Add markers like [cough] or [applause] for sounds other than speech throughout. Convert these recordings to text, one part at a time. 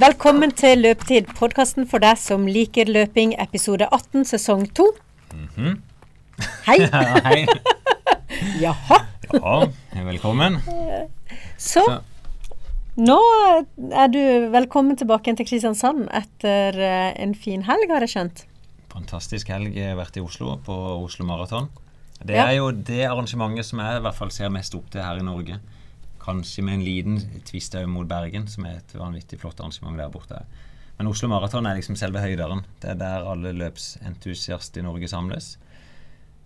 Velkommen til Løpetid, podkasten for deg som liker løping, episode 18, sesong 2. Hei. [laughs] -hmm. hei. [laughs] Jaha. Ja, velkommen. Så Så- nå er du velkommen tilbake til Kristiansand etter eh, en fin helg, har jeg skjønt. Fantastisk helg. Jeg har vært i Oslo på Oslo Maraton. Det Ja. er jo det arrangementet som jeg i hvert fall ser mest opp til her i Norge. Kanskje med en liten tvist mot Bergen, som er et vanvittig flott arrangement der borte. Men Oslo Maraton er liksom selve høyderen. Det er der alle løpsentusiaster i Norge samles.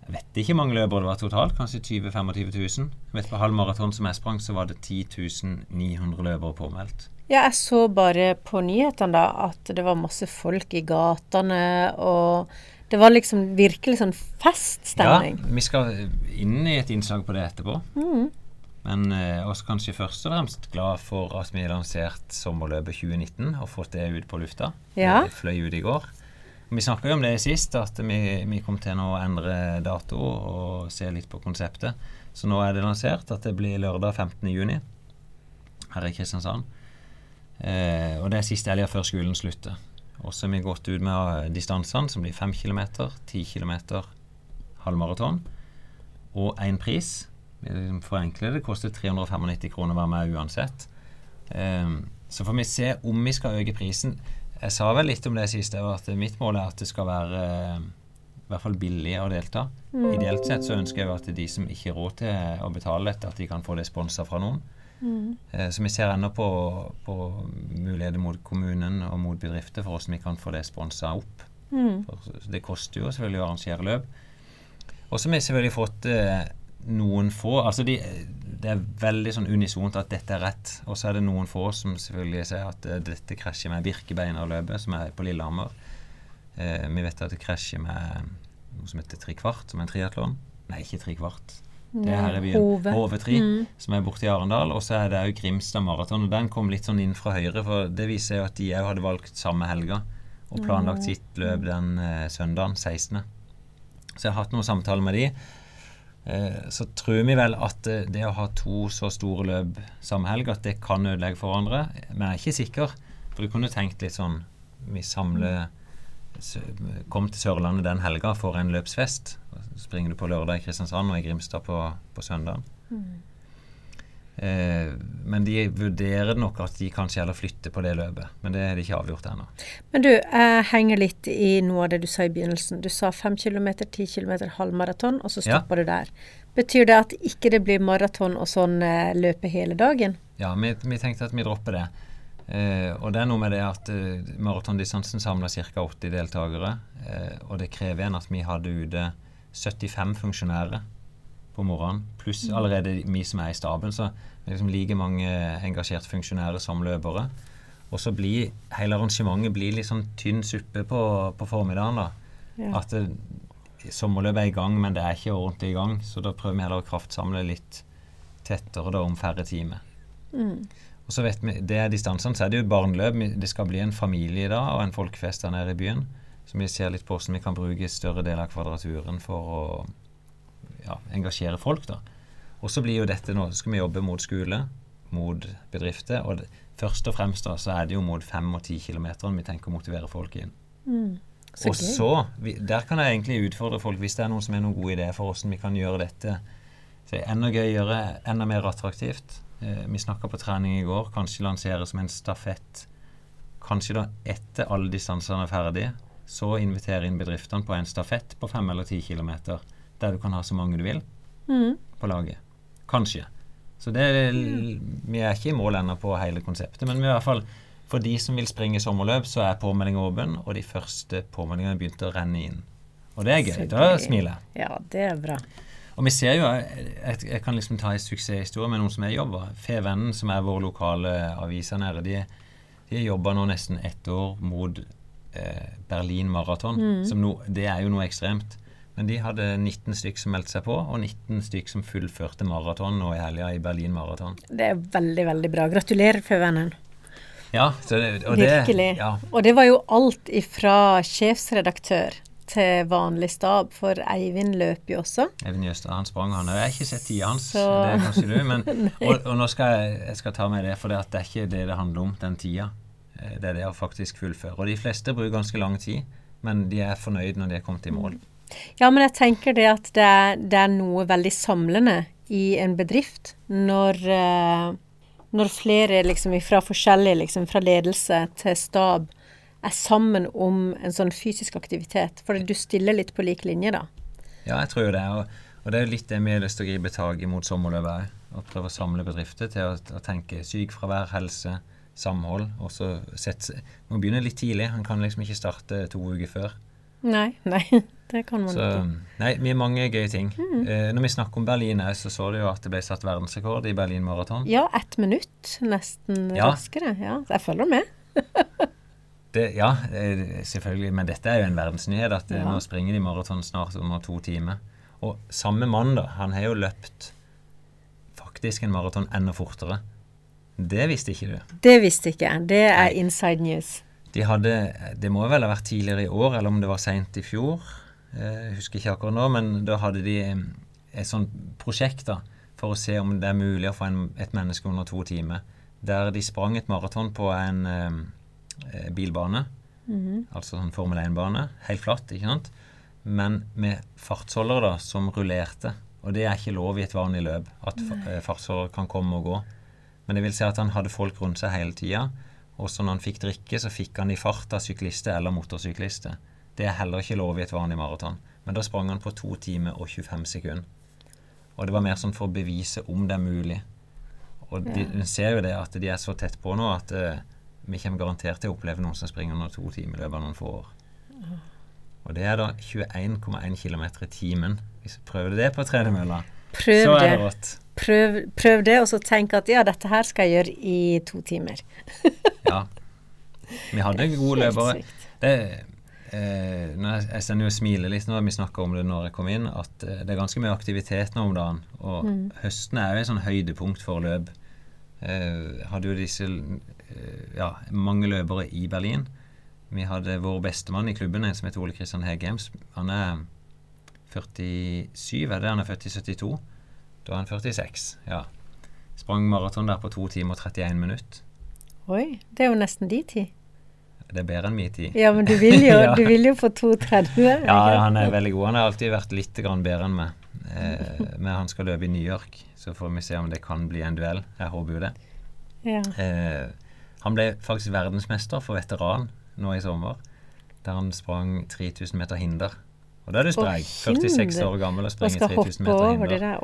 Jeg vet ikke hvor mange løpere det var totalt, kanskje 20 000-25 000. Jeg vet På halv maraton som jeg sprang, så var det 10 900 løpere påmeldt. Ja, jeg så bare på nyhetene da at det var masse folk i gatene, og det var liksom virkelig sånn feststemning. Ja, vi skal inn i et innslag på det etterpå. Mm. Men eh, også kanskje først og fremst glad for at vi har lansert sommerløpet 2019 og fått det ut på lufta. Ja. Det fløy ut i går. Vi snakka jo om det sist, at vi, vi kom til å endre dato og se litt på konseptet. Så nå er det lansert at det blir lørdag 15. juni her i Kristiansand. Eh, og det er siste helga før skolen slutter. Og så har vi gått ut med distansene, som blir 5 km, 10 km, halvmaraton og én pris. Liksom forenkler det. Det koster 395 kroner å være med uansett. Um, så får vi se om vi skal øke prisen. Jeg sa vel litt om det siste, at mitt mål er at det skal være eh, i hvert fall billig å delta. Ideelt sett så ønsker jeg jo at de som ikke har råd til å betale dette, at de kan få det sponsa fra noen. Mm. Så vi ser ennå på, på muligheter mot kommunen og mot bedrifter for hvordan vi kan få det sponsa opp. Mm. Det koster jo selvfølgelig å arrangere løp. Og så har vi selvfølgelig fått eh, noen få altså de, Det er veldig sånn unisont at dette er rett. Og så er det noen få som selvfølgelig ser at uh, dette krasjer med Birkebeinerløpet, som er på Lillehammer. Uh, vi vet at det krasjer med noe som heter trikvart, som er en triatlon. Nei, ikke trikvart. Det er her er byen. Hove. HV3, Mm. som er borte i Arendal. Og så er det òg Grimstad Maraton. Og den kom litt sånn inn fra høyre, for det viser jo at de òg hadde valgt samme helga. Og planlagt sitt løp den uh, søndagen 16. Så jeg har hatt noen samtaler med de. Eh, så tror vi vel at eh, det å ha to så store løp samme helg, at det kan ødelegge for hverandre. Men jeg er ikke sikker. For du kunne tenkt litt sånn Vi samler Kom til Sørlandet den helga for en løpsfest. Så springer du på lørdag i Kristiansand og i Grimstad på, på søndag. Eh, men de vurderer nok at de kanskje heller flytter på det løpet. Men det er de ikke avgjort ennå. Men du, jeg henger litt i noe av det du sa i begynnelsen. Du sa 5 km, 10 km, halvmaraton, og så Ja. stopper du der. Betyr det at ikke det blir maraton og sånn eh, løpe hele dagen? Ja, vi, vi tenkte at vi dropper det. Eh, og det er noe med det at eh, maratondistansen samler ca. 80 deltakere. Eh, og det krever igjen at vi hadde ute 75 funksjonærer på morgenen, pluss allerede vi som er i staben. Så det er liksom like mange engasjerte funksjonærer som løpere. Og så blir hele arrangementet blir litt sånn tynn suppe på, på formiddagen. da. Ja. At det, sommerløpet er i gang, men det er ikke ordentlig i gang. Så da prøver vi heller å kraftsamle litt tettere da om færre timer. Mm. Og så vet vi, Det er distansene, så er det jo barneløp. Det skal bli en familie da, og en folkefest der nede i byen. Så vi ser litt på hvordan vi kan bruke større del av kvadraturen for å ja, engasjere folk. da. Og så blir jo dette nå, så skal vi jobbe mot skole, mot bedrifter. Og det, først og fremst da, så er det jo mot 5 og 10 km vi tenker å motivere folk inn. Mm. Så Og så, vi, Der kan jeg egentlig utfordre folk hvis det er noen som har noen gode ideer for hvordan vi kan gjøre dette så enda gøyere, enda mer attraktivt. Eh, vi snakka på trening i går. Kanskje lansere som en stafett. Kanskje da etter alle distansene er ferdige, så invitere inn bedriftene på en stafett på fem eller ti kilometer, der du kan ha så mange du vil Mm. på laget. Kanskje. Så det er, vi er ikke i mål ennå på hele konseptet, men vi er i hvert fall for de som vil springe sommerløp, så er påmeldingen åpen, og de første påmeldingene begynte å renne inn. Og det er gøy. Da smiler jeg. Ja, det er bra. Og vi ser jo, jeg, jeg kan liksom ta en suksesshistorie med noen som jeg jobber. Fevennen, som er vår lokale avis her nede, de, de jobba nå nesten ett år mot eh, Berlin Maraton. som no, det er jo noe ekstremt. Men de hadde 19 stykk som meldte seg på, og 19 stykk som fullførte maraton nå i helga i Berlin Maraton. Det er veldig, veldig bra. Gratulerer, Føvennen. Ja, det, og det, Virkelig. Ja, Og det var jo alt ifra sjefsredaktør til vanlig stab, for Eivind løp jo også. Eivind Jøstad, han sprang, han. Jeg har ikke sett tida hans, Så- det kan kanskje du. Men, [laughs] og, og nå skal jeg, jeg skal ta med det, for det, at det er ikke det det handler om, den tida. Eh, det er det å faktisk fullføre. Og de fleste bruker ganske lang tid, men de er fornøyd når de er kommet i mål. Ja, men jeg tenker det at det er, det er noe veldig samlende i en bedrift når, eh, når flere liksom fra forskjellige, liksom fra ledelse til stab, er sammen om en sånn fysisk aktivitet. For du stiller litt på lik linje, da. Ja, jeg tror jo det. Og, og det er litt det vi har lyst til å gripe tak i mot sommerløpet. Og prøve å samle bedrifter til å, å tenke sykefravær, helse, samhold. Og så sette Må begynne litt tidlig. Han kan liksom ikke starte to uker før. Nei, nei, [laughs] det kan man Så, ikke. nei, vi har mange gøye ting. Eh, når vi snakker om Berlin så så du jo at det ble satt verdensrekord i Berlin maraton. Ja, ett minutt nesten Ja. raskere. Ja, jeg følger med. [laughs] Det, ja, eh, selvfølgelig. Men dette er jo en verdensnyhet. At eh, Ja. nå springer de maraton snart om to timer. Og samme mann, da, han har jo løpt faktisk en maraton enda fortere. Det visste ikke du. Det visste ikke jeg. Det er inside news. De hadde Det må vel ha vært tidligere i år, eller om det var seint i fjor. Eh, Jeg husker ikke akkurat nå, men da hadde de eh, et sånt prosjekt da, for å se om det er mulig å få en, et menneske under to timer. Der de sprang et maraton på en eh, bilbane, altså en Formel 1-bane, helt flatt, ikke sant? Men med fartsholdere da, som rullerte. Og det er ikke lov i et vanlig løp, at eh, fartsholdere kan komme og gå. Men det vil si at han hadde folk rundt seg hele tida. Også når han fikk drikke, så fikk han i fart av syklister eller motorsyklister. Det er heller ikke lov i et vanlig maraton. Men da sprang han på 2 timer og 25 sekunder. Og det var mer sånn for å bevise om det er mulig. Og de, Ja. ser jo det at de er så tett på nå at uh, vi kommer garantert til å oppleve noen som springer under to timer i løpet av noen få år. Og det er da 21,1 km i timen. Hvis vi prøver det på tredemølla, Prøv så er det. rått. Prøv, prøv det, og så tenk at ja, dette her skal jeg gjøre i to timer. [laughs] Ja. Vi hadde gode løpere. Det, eh, når jeg, jeg stender jo og smiler litt nå, vi snakker om det når jeg kom inn, at eh, det er ganske mye aktivitet nå om dagen. Og Mm. høsten er jo et sånn høydepunkt for løp. Eh, hadde jo disse eh, ja, mange løpere i Berlin. Vi hadde vår bestemann i klubben, en som heter Ole Kristian Hegheim. Han er 47, er det? Han er født i 72. Da er han 46. ja. Sprang maraton der på 2 timer og 31 minutter. Oi, det er jo nesten de tid. Det er bedre enn min tid. Ja, men du vil jo, [laughs] Ja. du vil jo få 2,30. Ja, han er veldig god. Han har alltid vært litt grann bedre enn meg. Eh, men han skal løpe i New York, så får vi se om det kan bli en duell. Jeg håper jo det. Ja. Eh, han ble faktisk verdensmester for veteran nå i sommer, der han sprang 3000 meter hinder. Og da er du sprek. 46 år gammel og springer 3000 meter hinder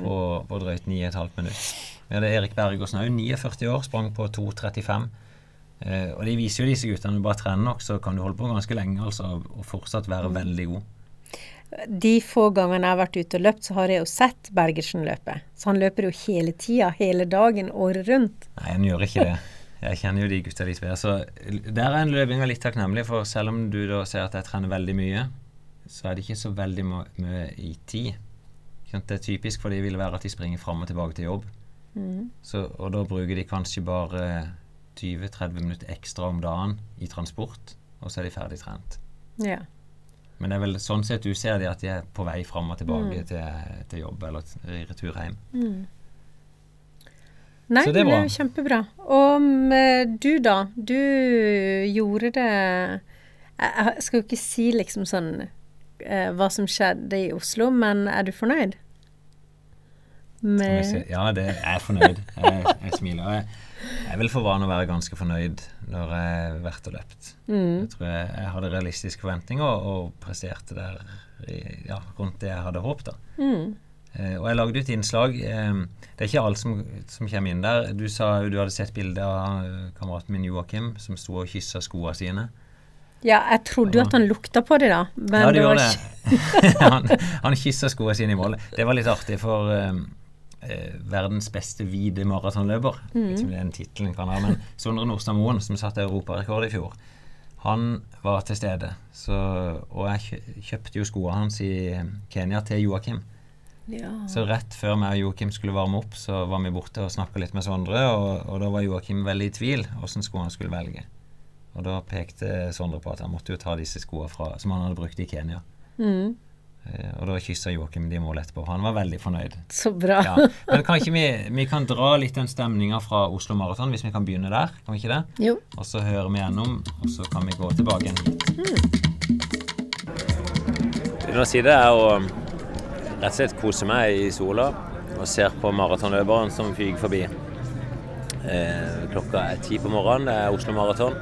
på, på drøyt 9,5 minutter. Vi hadde Erik Bergersen òg, 49 år, sprang på 2,35. Eh, og det viser jo disse guttene, Når du bare trener nok, så kan du holde på ganske lenge altså, og fortsatt være Mm. veldig god. De få gangene jeg har vært ute og løpt, så har jeg jo sett Bergersen løpe. Så han løper jo hele tida, hele dagen, året rundt. Nei, han gjør ikke det. Jeg kjenner jo de gutta litt bedre. Så der er en løpinga litt takknemlig, for selv om du da ser at jeg trener veldig mye, så er det ikke så veldig mye i tid. Det er typisk for de vil være at de springer fram og tilbake til jobb. Mm. Så, og da bruker de kanskje bare 20-30 minutter ekstra om dagen i transport, og så er de ferdig trent. Ja. Men det er vel sånn sett du ser de at de er på vei fram og tilbake Mm. til, til jobb eller i retur hjem. Mm. Nei, Så det er bra. det er kjempebra. Og du, da? Du gjorde det Jeg skal jo ikke si liksom sånn eh, hva som skjedde i Oslo, men er du fornøyd? Med Ja, det jeg er fornøyd. Jeg, jeg smiler. Jeg, jeg vil få vane å være ganske fornøyd når jeg har vært og løpt. mm. Jeg tror jeg, jeg hadde realistiske forventninger og, og presterte der ja, rundt det jeg hadde håpet. da. Mm. Eh, og jeg lagde et innslag. Eh, det er ikke alle som, som kommer inn der. Du sa du hadde sett bilde av eh, kameraten min Joakim som sto og kyssa skoene sine. Ja, jeg trodde jo at han lukta på det, da. Men ja, det var gjorde ikke- det. [laughs] han han kyssa skoene sine i mål. Det var litt artig, for um, eh, verdens beste hvite maratonløper Mm. Vet ikke om det den tittelen kan ha, men Sondre Nordstad Moen, som satte europarekord i fjor, han var til stede. Så, og jeg kjøpte jo skoene hans i eh, Kenya til Joakim. Ja. Så rett før meg og Joakim skulle varme opp, så var vi borte og snakka litt med Sondre, og, og da var Joakim veldig i tvil åssen sko han skulle velge. Og da pekte Sondre på at han måtte jo ta disse skoene fra, som han hadde brukt i Kenya. Mm. Uh, og da kyssa Joakim de mål etterpå. Han var veldig fornøyd. Så bra. Ja. Men kan ikke vi, vi kan dra litt den stemninga fra Oslo Maraton, hvis vi kan begynne der? Kan vi ikke det? Jo. Og så hører vi gjennom, og så kan vi gå tilbake igjen hit. Nå sitter er å rett og slett kose meg i sola og ser på maratonløperen som fyker forbi. Eh, klokka er ti på morgenen, det er Oslo Maraton.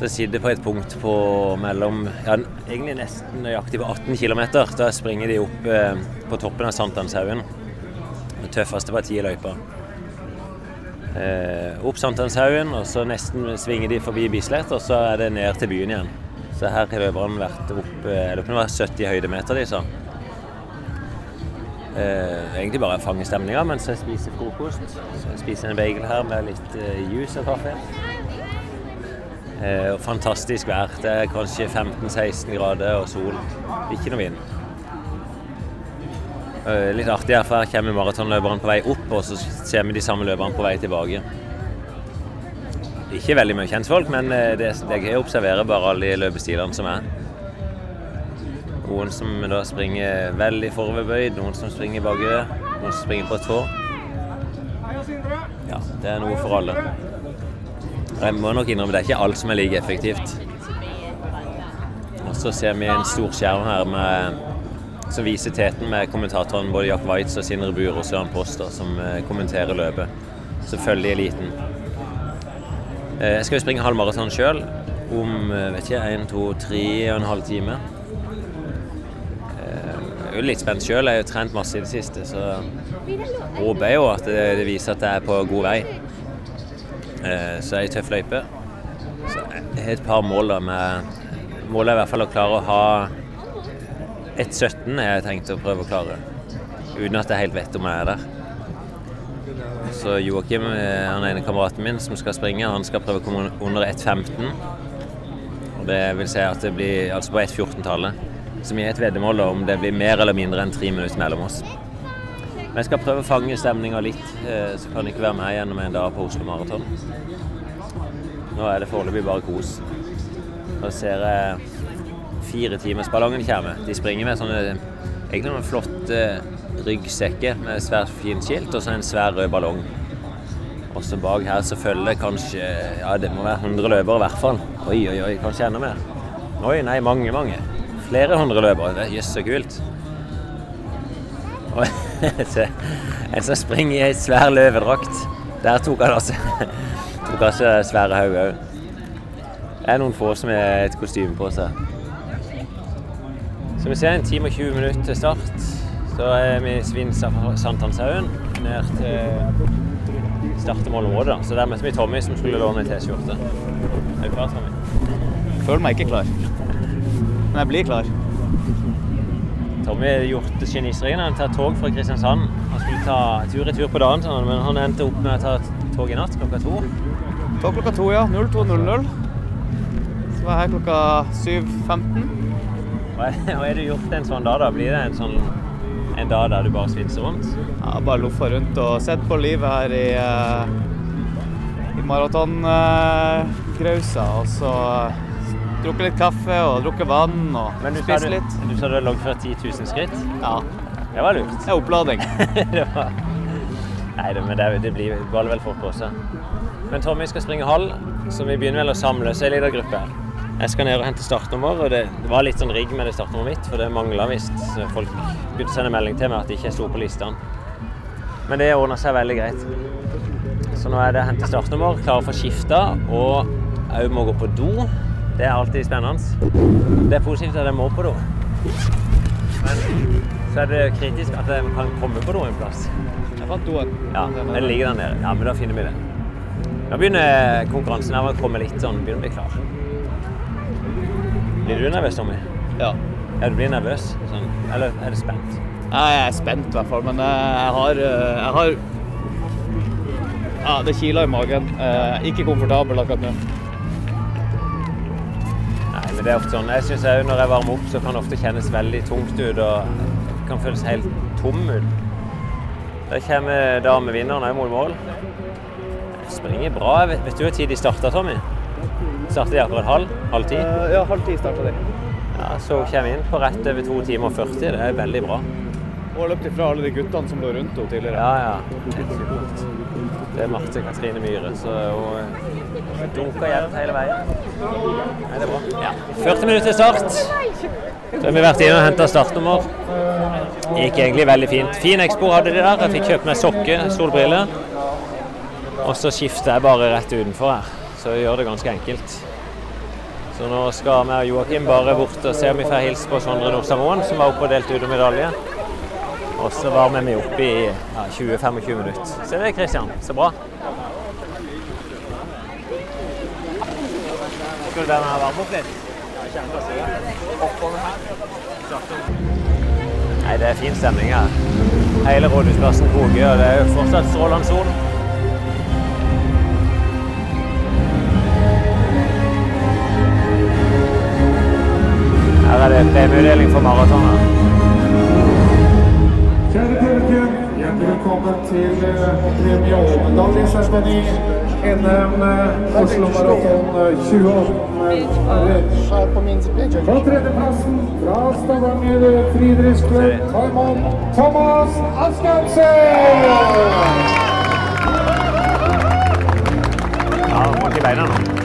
Så jeg sitter på et punkt på mellom ja, egentlig nesten nøyaktig på 18 km. Da springer de opp eh, på toppen av Sankthanshaugen. Det tøffeste partiet i løypa. Eh, opp Sankthanshaugen, og så nesten svinger de forbi Bislett, og så er det ned til byen igjen. Så her har løperne vært opp eh, på om det var 70 høydemeter, de sa. Eh, egentlig bare fange stemninga mens jeg spiser frokost. Så jeg spiser en bagel her med litt eh, juice og kaffe. Eh, fantastisk vær. Det er kanskje 15-16 grader og sol. Ikke noe vind. Eh, litt artig her, for her kommer maratonløperne på vei opp, og så ser vi de samme løperne på vei tilbake. Ikke veldig mye kjentfolk, men eh, det, det er gøy å observere bare alle de løpestilene som er. Noen som da springer veldig foroverbøyd, noen som springer bakover, noen som springer på tå. Ja, det er noe for alle. Jeg må nok innrømme det er ikke alt som er like effektivt. Og så ser vi en stor skjerm her med, som viser teten med kommentatoren både Jack Waitz og Sindre Bur og Søren Poster som eh, kommenterer løpet. Selvfølgelig eliten. Eh, Jeg skal jo springe halvmaraton sjøl om eh, vet ikke, en, to, tre og en halv time. Jeg er jo litt spent sjøl. Jeg har jo trent masse i det siste, så håper jeg jo at det, det viser at jeg er på god vei. Eh, Så er jeg i tøff løype. Så jeg har et par mål da med Målet er i hvert fall å klare å ha 1,17 har jeg tenkt å prøve å klare. Uten at jeg helt vet om jeg er der. Så Joakim, eh, han ene kameraten min som skal springe, han skal prøve å komme under 1,15. Og det vil si at det blir altså på 1,14-tallet. Så vi har et veddemål om det blir mer eller mindre enn tre minutter mellom oss. Men jeg skal prøve å fange stemninga litt, eh, så kan det ikke være med gjennom en dag på Oslo Maraton. Nå er det foreløpig bare kos. Nå ser jeg firetimersballongen komme. De springer med sånne egentlig noen flotte ryggsekker med svært fint skilt og så en svær rød ballong. Og så bak her så følger kanskje ja det må være 100 løpere i hvert fall. Oi, oi, oi, kanskje enda mer. Oi, nei, mange, mange. Flere hundre løpere. Jøss, så kult. Se, [laughs] en som springer i ei svær løvedrakt. Der tok han altså [laughs] tok altså svære haug òg. Det er noen få som har et kostyme på seg. Så vi ser en time og 20 minutter til start. Så er vi fra Sankthanshaugen ned til startemålområdet. Så der møtte vi Tommy som skulle låne en T-skjorte. Er du klar, Tommy? Føler meg ikke klar. Men jeg blir klar. Tommy gjort genistrien. Han tar tog fra Kristiansand. Han skulle ta tur i tur på dagen, sånn, men han endte opp med å ta tog i natt klokka to. Tog klokka to, ja. 02.00. Så var jeg her klokka 7.15. Hva er- har du gjort en sånn dag, da? Blir det en sånn en dag der du bare svinser rundt? Ja, bare loffa rundt og sett på livet her i, eh, i maratongrausa. Og så drukket litt kaffe og drukket vann og Men spist du, litt. du sa du hadde loggført 10 000 skritt? Ja, Det var lurt. det er opplading. [laughs] det var... Nei, det, men det, det blir baller vel fort på seg. Men Tommy skal springe halv, så vi begynner vel å samle oss en liten gruppe. Jeg skal ned og hente startnummer, og det, det var litt sånn rigg med det startnummeret mitt, for det mangla visst. Folk begynte å sende melding til meg at ikke jeg sto på listene. Men det ordna seg veldig greit. Så nå er det å hente startnummer, klare for skifta, og òg må gå på do. Det er alltid spennende. Det er positivt at jeg må på do. Men så er det kritisk at jeg kan komme på do en plass. Jeg fant doen. Ja, den ligger der nede. Ja, men da finner vi det. Nå begynner konkurransen her å komme litt sånn, begynner å bli klar. Blir du nervøs, Tommy? Ja. Ja, du blir nervøs? Sånn. Eller er du spent? Jeg er spent i hvert fall, men eh, jeg har, eh, jeg har Ja, det kiler i magen. Eh, Ikke komfortabel akkurat nå. Men det er ofte sånn. Jeg syns òg når jeg varmer opp, så kan det ofte kjennes veldig tungt ut og kan føles helt tom ut. Da kommer damevinneren òg mot mål. Springer bra. Vet, vet du hvor tid de starta, Tommy? Starta de akkurat halv? Halv ti? Eh, Ja, halv ti starta de. Ja, Så så kommer inn på rett over 2 timer og 40. Det er veldig bra. Og løpt ifra alle de guttene som lå rundt henne tidligere. Ja, ja. Helt supert. Det er Marte Katrine Myhre, så hun dunker jevnt hele veien. Nei, det er bra. Ja. 40 minutter til start. Så har vi vært inne og henta startnummer. Gikk egentlig veldig fint. Fin Expo hadde de der. Jeg fikk kjøpt meg sokker, solbriller. Og så skifter jeg bare rett utenfor her. Så jeg gjør det ganske enkelt. Så nå skal vi og Joakim bare bort og se om vi får hilse på Sondre Nordstadmoen, som var oppe og delte ut medalje. Og så varmer vi opp i ja, 20-25 minutter. Se det, Kristian. Så bra. Skal du være med og varme opp litt? Nei, det er fin stemning her. Hele Rådhusplassen koker, og det er jo fortsatt strålende sol. Her er det premieutdeling for maratoner. Kjære publikum, hjertelig velkommen til eh, premieomedaljeseremoni NM eh, Oslo Maraton eh, 2018. På tredjeplassen fra Stavanger Friidrettsklubb tar imot Thomas Askelsen! Ja, må ikke beina nå.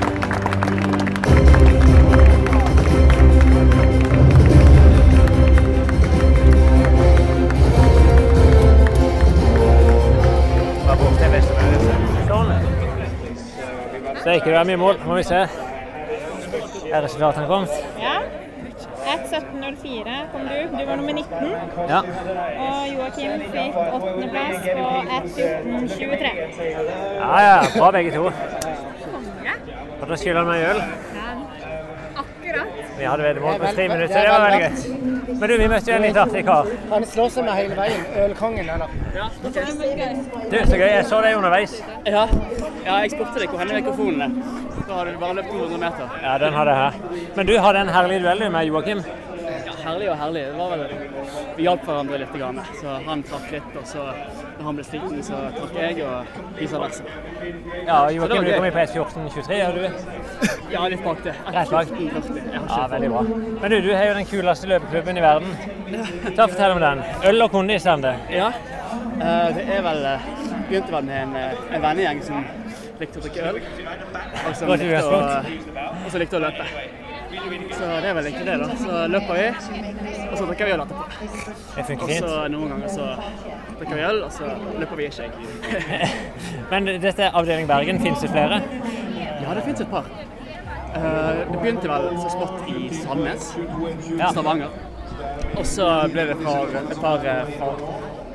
Gikk det mye mål. Må vi se. Er resultatene kommet? Ja. 1.17,04 kom du. Du var nummer 19. Ja. Og Joakim fikk åttendeplass på 1.14,23. Ja, ja. Bra begge to. Og da skylder han meg øl. Vi hadde veddemål på tre minutter. Det var veldig greit. Men du, vi møtte jo en litt artig kar. Han slår seg med hele veien. Ølkongen, eller? Ja. Du, så gøy. Jeg så deg underveis. Ja, ja jeg spurte deg hvor hen er mikrofonene. Da hadde du bare løpt 200 meter. Ja, den hadde jeg her. Men du hadde en herlig duell du, med Joakim. Ja, herlig og herlig. Det var vel Vi hjalp hverandre litt. Så han trakk litt, og så når han ble sliten, så trakk jeg, og vice versa. Ja, Så Joakim, du kom i på S14-23, gjør du? Ja, litt bak det. Rett bak? 14,40. Jeg har Ja, veldig bra. Men du, du har jo den kuleste løpeklubben i verden. Ta og Fortell om den. Øl og kondis, er det. Ja, eh, det er vel eh, Begynte vel med en, eh, en vennegjeng som likte å drikke øl. Og som likte å, likte å løpe. Så det er vel egentlig det, da. Så løper vi, og så drikker vi øl etterpå. Det funker Og så noen ganger så drikker vi øl, og så løper vi ikke. [laughs] Men dette avdeling Bergen. Finnes det flere? Ja, det fins et par. Eh, det begynte vel så smått i Sandnes, Ja. Stavanger. Og så ble det et par, et par eh, fra,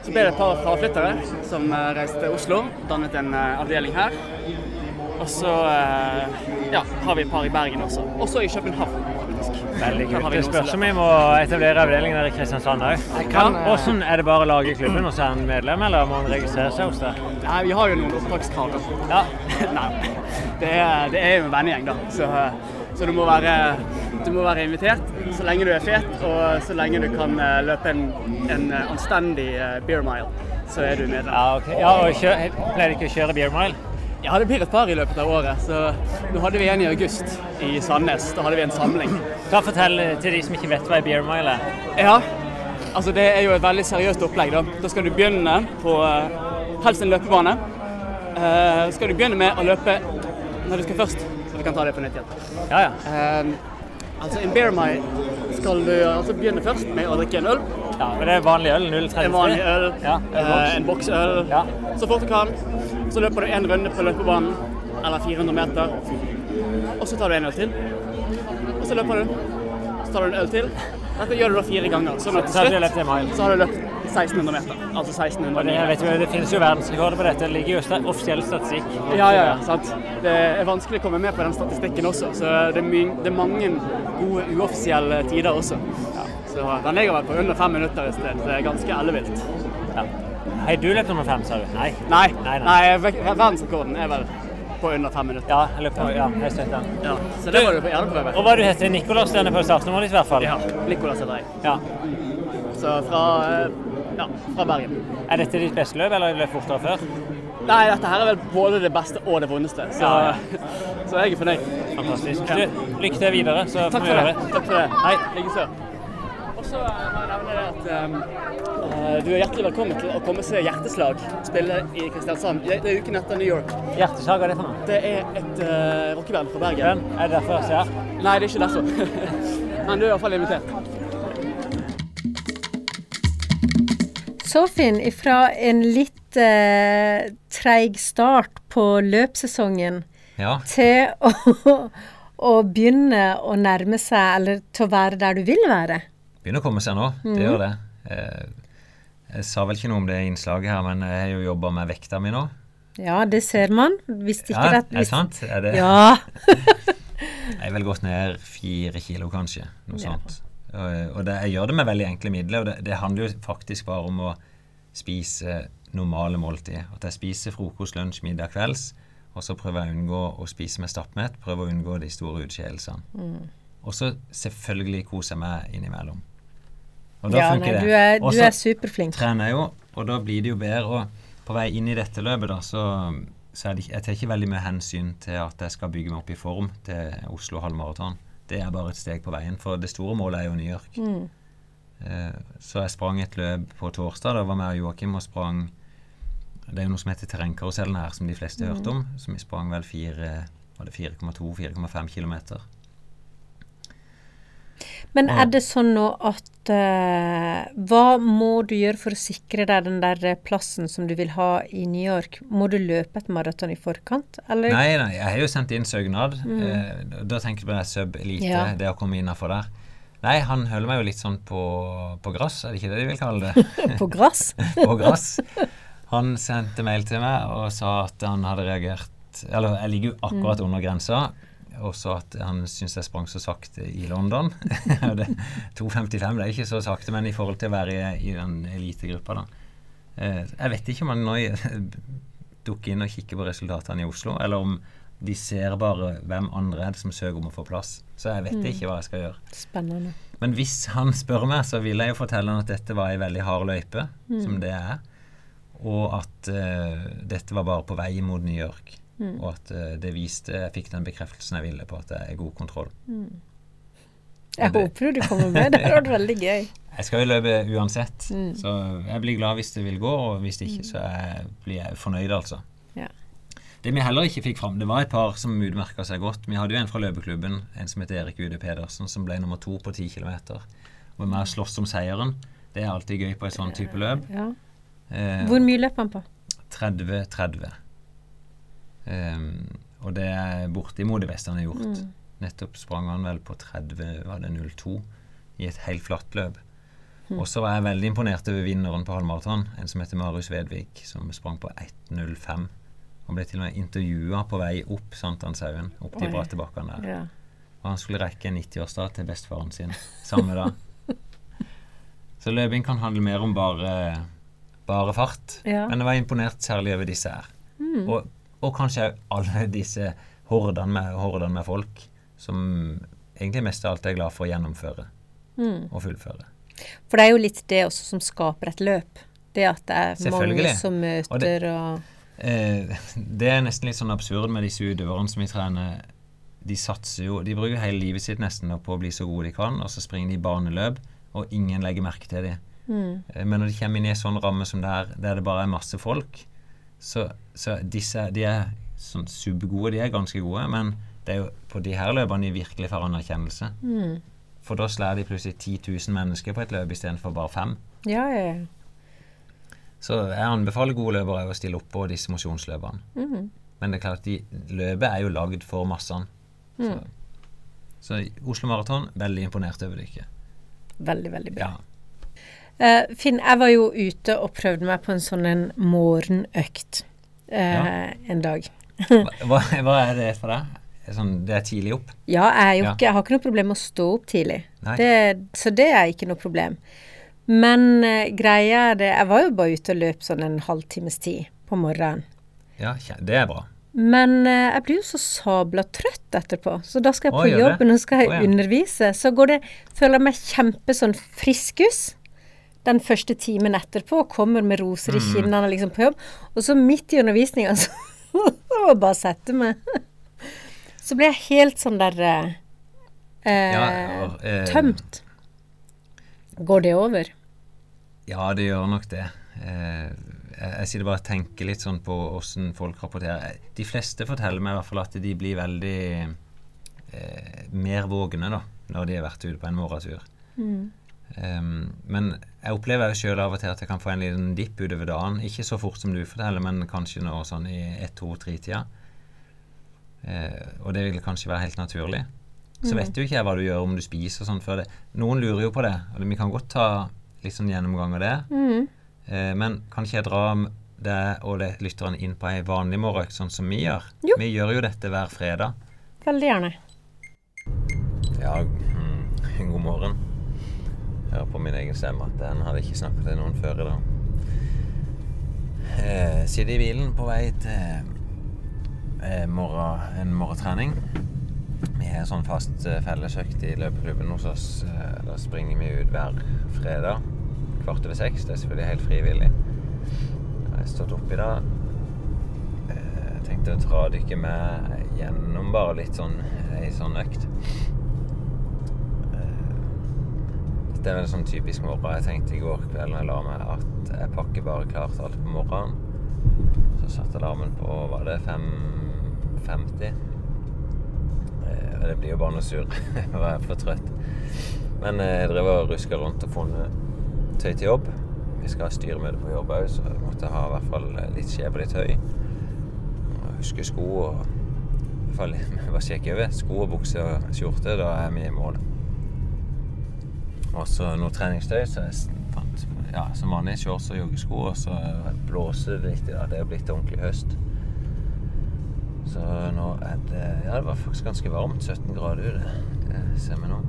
så ble det et par fraflyttere som eh, reiste til Oslo, dannet en avdeling her. Og så eh, ja, har vi et par i Bergen også. Også i København, faktisk. Veldig kult. Det spørs om vi må etablere avdelingen der i Kristiansand òg. kan, eh, Hvordan er det bare å lage klubben og så er en medlem, eller må han registrere seg hos deg? Nei, vi har jo noen opptakskrav. da. Ja. [laughs] Nei, det er, det er jo en vennegjeng, da. Så, så du, må være, du må være invitert så lenge du er fet, og så lenge du kan eh, løpe en, en eh, anstendig eh, beer mile, så er du medlem. Ja, okay. Ja, og kjø, pleier du ikke å kjøre beer mile? Ja, det blir et par i løpet av året. Så nå hadde vi en i august i Sandnes. Da hadde vi en samling. Hva Fortell til de som ikke vet hva en beer mile er. Ja, altså det er jo et veldig seriøst opplegg. Da, da skal du begynne på eh, helst en løpebane. Uh, skal du begynne med å løpe når du skal først. Så vi kan ta det på nytt igjen. Ja, ja. Uh, altså En beer mile skal du altså begynne først med å drikke en øl. Ja men det er vanlig øl. 0,33. En vanlig øl, Ja, en eh, en boksøl. Ja. Så fort du kan. Så løper du en runde på løpebanen, eller 400 meter. Og så tar du en øl til. Og så løper du. Så tar du en øl til. Dette gjør du da fire ganger. Sånn at Så til du slutt så har du løpt 1600 meter. Altså 1600 Og det, vet det finnes jo verdensrekorder på dette. Det ligger jo offisiell statistikk. Ja, ja, ja, sant. Det er vanskelig å komme med på den statistikken også, så det er, det er mange gode uoffisielle tider også. Så den ligger vel på under fem minutter i sted. Det er ganske ellevilt. Ja. Har du løpt nummer fem, sa du? Nei. Nei, Nei, nei. nei, verdensrekorden er vel på under fem minutter. Ja, jeg løp ja, jeg støtter den. Ja, så det må du gjerne prøve. Og hva du heter Nikolas denne på startnummeret ditt, i hvert fall? Ja, Nicolas heter jeg. Ja. Så fra, eh, ja, fra Bergen. Er dette ditt beste løp, eller har du løpt fortere før? Nei, dette her er vel både det beste og det vondeste. Så Ja, [laughs] Så jeg er fornøyd. Fantastisk. Du, lykke til videre, så får vi det. Takk for det. Hei, likeså. Så må jeg nevne det at um, du er hjertelig velkommen til å komme og se Hjerteslag spille i Kristiansand. Det er uken etter New York. Hjerteslag, hva er det for noe? Det er et uh, rockeband fra Bergen. Er det derfor jeg ser? Nei, det er ikke derfor. [laughs] Men du er i hvert fall invitert. Så Finn, ifra en litt eh, treig start på løpssesongen Ja. til [laughs] å, å begynne å nærme seg, eller til å være der du vil være. Begynner å komme seg nå. Det gjør det. Eh, Jeg sa vel ikke noe om det innslaget her, men jeg har jo jobba med vekta mi nå. Ja, det ser man. Hvis ikke Ja, det. er det sant? Er det, Ja. [laughs] Jeg er vel gått ned fire kilo, kanskje. Noe Ja. sånt. Og, og det, jeg gjør det med veldig enkle midler. Og det, det handler jo faktisk bare om å spise normale måltider. At jeg spiser frokost, lunsj, middag, kvelds. Og så prøver jeg å unngå å spise med stappmett. Prøver å unngå de store utskeielsene. Mm. Og så selvfølgelig koser jeg meg innimellom. Og da ja funker nei, det. du er, Og du er superflink. trener jeg jo, og da blir det jo bedre. Og på vei inn i dette løpet, da, så, så er det, jeg tar ikke veldig mye hensyn til at jeg skal bygge meg opp i form til Oslo halvmaraton. Det er bare et steg på veien, for det store målet er jo New York. Mm. Eh, så jeg sprang et løp på torsdag. Da var jeg og Joakim og sprang Det er jo noe som heter terrengkarusellen her, som de fleste har hørt om. Så vi sprang vel fire var det 4,2-4,5 km. Men er det sånn nå at uh, Hva må du gjøre for å sikre deg den der eh, plassen som du vil ha i New York? Må du løpe et maraton i forkant, eller? Nei, nei, jeg har jo sendt inn søknad. Eh, da tenker jeg på det sub-elite, Ja. det å komme innafor der. Nei, han holder meg jo litt sånn på, på gress, er det ikke det de vil kalle det? [laughs] På gress? [laughs] på gress. Han sendte mail til meg og sa at han hadde reagert Eller jeg ligger jo akkurat under grensa. Og så at han syns jeg sprang så sakte i London. [laughs] 2,55 det er ikke så sakte, men i forhold til å være i, den elitegruppa, da. Eh, jeg vet ikke om han nå [laughs] dukker inn og kikker på resultatene i Oslo, eller om de ser bare hvem andre er det som søker om å få plass. Så jeg vet ikke hva jeg skal gjøre. Spennende. Men hvis han spør meg, så vil jeg jo fortelle han at dette var ei veldig hard løype, som det er. Og at uh, dette var bare på vei mot New York. Og at eh, det viste Jeg fikk den bekreftelsen jeg ville på at det er god kontroll. Jeg det- håper du kommer med. Det hadde vært veldig gøy. [laughs] Jeg skal jo løpe uansett, så jeg blir glad hvis det vil gå, og hvis det ikke, så jeg, blir jeg fornøyd, altså. Ja. Det vi heller ikke fikk fram, det var et par som utmerka seg godt. Vi hadde jo en fra løpeklubben, en som heter Erik Ude Pedersen, som ble nummer to på 10 km. Og vi har slåss om seieren, det er alltid gøy på et sånn type løp. Ja. Eh, Hvor mye løp han på? 30-30. Ehm, og det er bortimot det beste han har gjort. Nettopp sprang han vel på 30, var det 02, i et helt flatt løp. Og så var jeg veldig imponert over vinneren på halvmaraton, en som heter Marius Vedvik, som sprang på 1.05. Han ble til og med intervjua på vei opp Sankthanshaugen, opp de bratte bakkene der. Ja. Og han skulle rekke en 90-årsdag til bestefaren sin samme dag. [laughs] Så løping kan handle mer om bare, bare fart. Ja. Men jeg var imponert særlig over disse her. Og, og kanskje alle disse hordene med, horden med folk som egentlig mest av alt er glad for å gjennomføre og fullføre. For det er jo litt det også som skaper et løp. Det at det er mange som som Og møter det- og, Eh, det er nesten litt sånn absurd med disse utøverne som vi trener. De satser jo, de bruker hele livet sitt nesten på å bli så gode de kan, og så springer de baneløp, og ingen legger merke til dem. Mm. Men når de kommer inn i en sånn ramme som det her, der det bare er masse folk, så, så disse de er sånn subgode, de er ganske gode, men det er jo på de her løpene de virkelig får anerkjennelse. For da slår de plutselig 10 000 mennesker på et løp istedenfor bare fem. Ja, ja, ja. Så jeg anbefaler gode løpere å stille opp på disse mosjonsløpene. Men det er klart, de, løpet er jo lagd for massene. Så, så Oslo Maraton, veldig imponert over ikke. Veldig, veldig bra. Ja. Uh, Finn, jeg var jo ute og prøvde meg på en sånn en morgenøkt Ja. en dag. Hva, hva er det for deg? Sånn, det er tidlig opp? Ja, jeg, ikke, jeg har ikke noe problem med å stå opp tidlig. Det, så det er ikke noe problem. Men eh, greia er det Jeg var jo bare ute og løp sånn en halvtimes tid på morgenen. Ja, det er bra. Men eh, jeg blir jo så sabla trøtt etterpå. Så da skal jeg på Å, jobben og skal jeg Å, ja. undervise. Så går det Føler jeg meg kjempe sånn friskus den første timen etterpå. og Kommer med roser Mm. i kinnene liksom på jobb. Og så midt i undervisninga [laughs] så må jeg bare sette meg. så blir jeg helt sånn der eh, Ja, eh, og, eh, Tømt. Går det over? Ja, det gjør nok det. Eh, jeg, jeg sitter bare og tenker litt sånn på åssen folk rapporterer. De fleste forteller meg i hvert fall at de blir veldig eh, mer vågne da, når de har vært ute på en morgentur. Um, men jeg opplever sjøl av og til at jeg kan få en liten dipp utover dagen. Ikke så fort som du forteller, men kanskje nå sånn i ett, to, tre-tida. Uh, og det vil kanskje være helt naturlig. Så vet jo ikke jeg hva du gjør om du spiser og sånn før det. Noen lurer jo på det, og vi kan godt ta litt sånn gjennomgang av det. Eh, men kan ikke jeg dra deg og det- lytterne inn på ei vanlig morgen, sånn som vi gjør? Jo. Vi gjør jo dette hver fredag. Veldig gjerne. Ja, mm, god morgen. Hører på min egen stemme at den hadde ikke snakket til noen før i dag. Eh, sitter i bilen på vei til eh, morgen, en morgentrening. Vi har sånn fast eh, fellesøkt i løpeklubben hos oss. Eh, da springer vi ut hver fredag kvart over seks. Det er selvfølgelig helt frivillig. Jeg har stått opp i dag. Eh, Jeg tenkte å dra dere med gjennom bare litt sånn ei sånn økt. Det er en sånn typisk morgen. Jeg tenkte i går kveld når jeg la meg at jeg pakker bare klart alt på morgenen. Så satte alarmen på var det 5.50. Og Det blir jo bare noe surr. Jeg er for trøtt. Men eh, jeg drev og ruska rundt og funnet tøy til jobb. Vi skal ha styremøte på jobb òg, så jeg måtte ha i hvert fall litt skjebne tøy. Og Huske sko og i hvert fall bare sjekke over. Sko og bukse og skjorte, da er vi i mål. Og så noe treningstøy. Så jeg fant ja, som vanlig shorts og joggesko. Og så blåser i dag. Det er blitt ordentlig høst. Så nå er det Ja, det var faktisk ganske varmt. 17 grader ute. Det ser vi nå.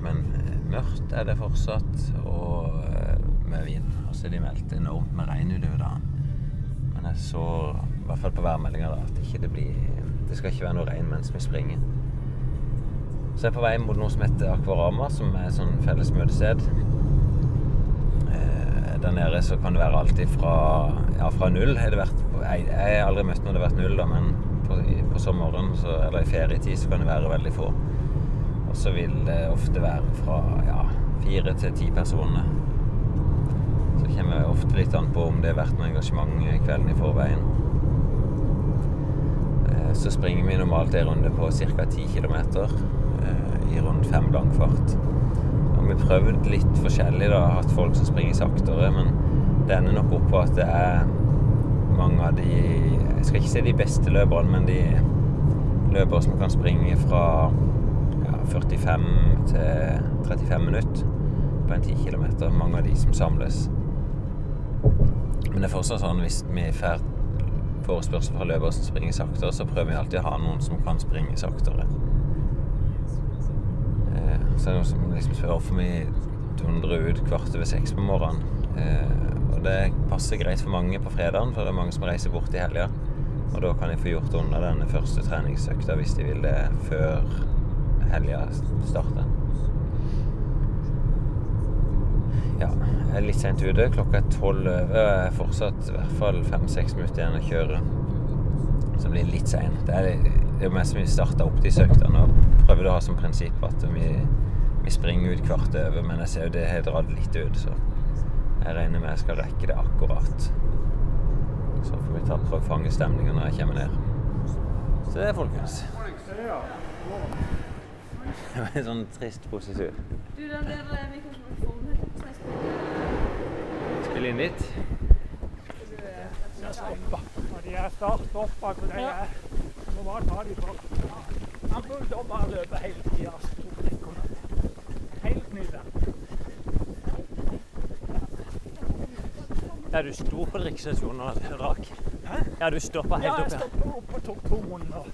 Men eh, mørkt er det fortsatt, og eh, med vind. Og så er de meldt enormt med regn utover dagen. Men jeg så i hvert fall på værmeldinga da, at ikke det blir Det skal ikke være noe regn mens vi springer. Så jeg er på vei mot noe som heter Akvarama, som er et sånn felles møtested. Eh, der nede så kan det være alt fra, ja, fra null har det vært Jeg, har aldri møtt når det har vært null, da, men på, på sommeren så, eller i ferietid så kan det være veldig få. Og så vil det ofte være fra ja, fire til ti personer. Så kommer det ofte litt an på om det har vært noe engasjement kvelden i forveien. Eh, Så springer vi normalt en runde på ca. 10 km i rundt fem langfart. Og vi prøvd litt forskjellig, da. Hatt folk som springer saktere, men det ender nok opp på at det er mange av de Jeg skal ikke si de beste løperne, men de løpere som kan springe fra ja, 45 til 35 minutter på en 10 km. Mange av de som samles. Men det er fortsatt sånn hvis vi får forespørsel fra løpere som springer saktere, så prøver vi alltid å ha noen som kan springe saktere. Eh, så er det noen som liksom hvorfor vi dundrer ut kvart over seks på morgenen. Eh, og det passer greit for mange på fredagen, for det er mange som reiser bort i helga. Og da kan de få gjort unna denne første treningsøkta hvis de vil det før helga starter. Ja, jeg er litt sent ute. Klokka er tolv over. og Jeg er fortsatt i hvert fall fem-seks minutter igjen å kjøre. Så blir litt sein. Det det er jo mest vi starta opp de øktene og prøvde å ha som prinsipp at vi, vi springer ut kvart over, men jeg ser jo det har dratt litt ut, så jeg regner med jeg skal rekke det akkurat. Så får vi ta prøve å fange stemninga når jeg kommer ned. Så det, folkens. Det var en sånn trist positur. Du, den der mikrofonen Spill inn litt. Og de er start opp bak og de er bare ta de på. Han burde bare løpe hele tida. Ja, du sto på drikkestasjonen og drakk? Hæ? Ja, du stoppa helt Ja, jeg stoppet opp og tok to munner.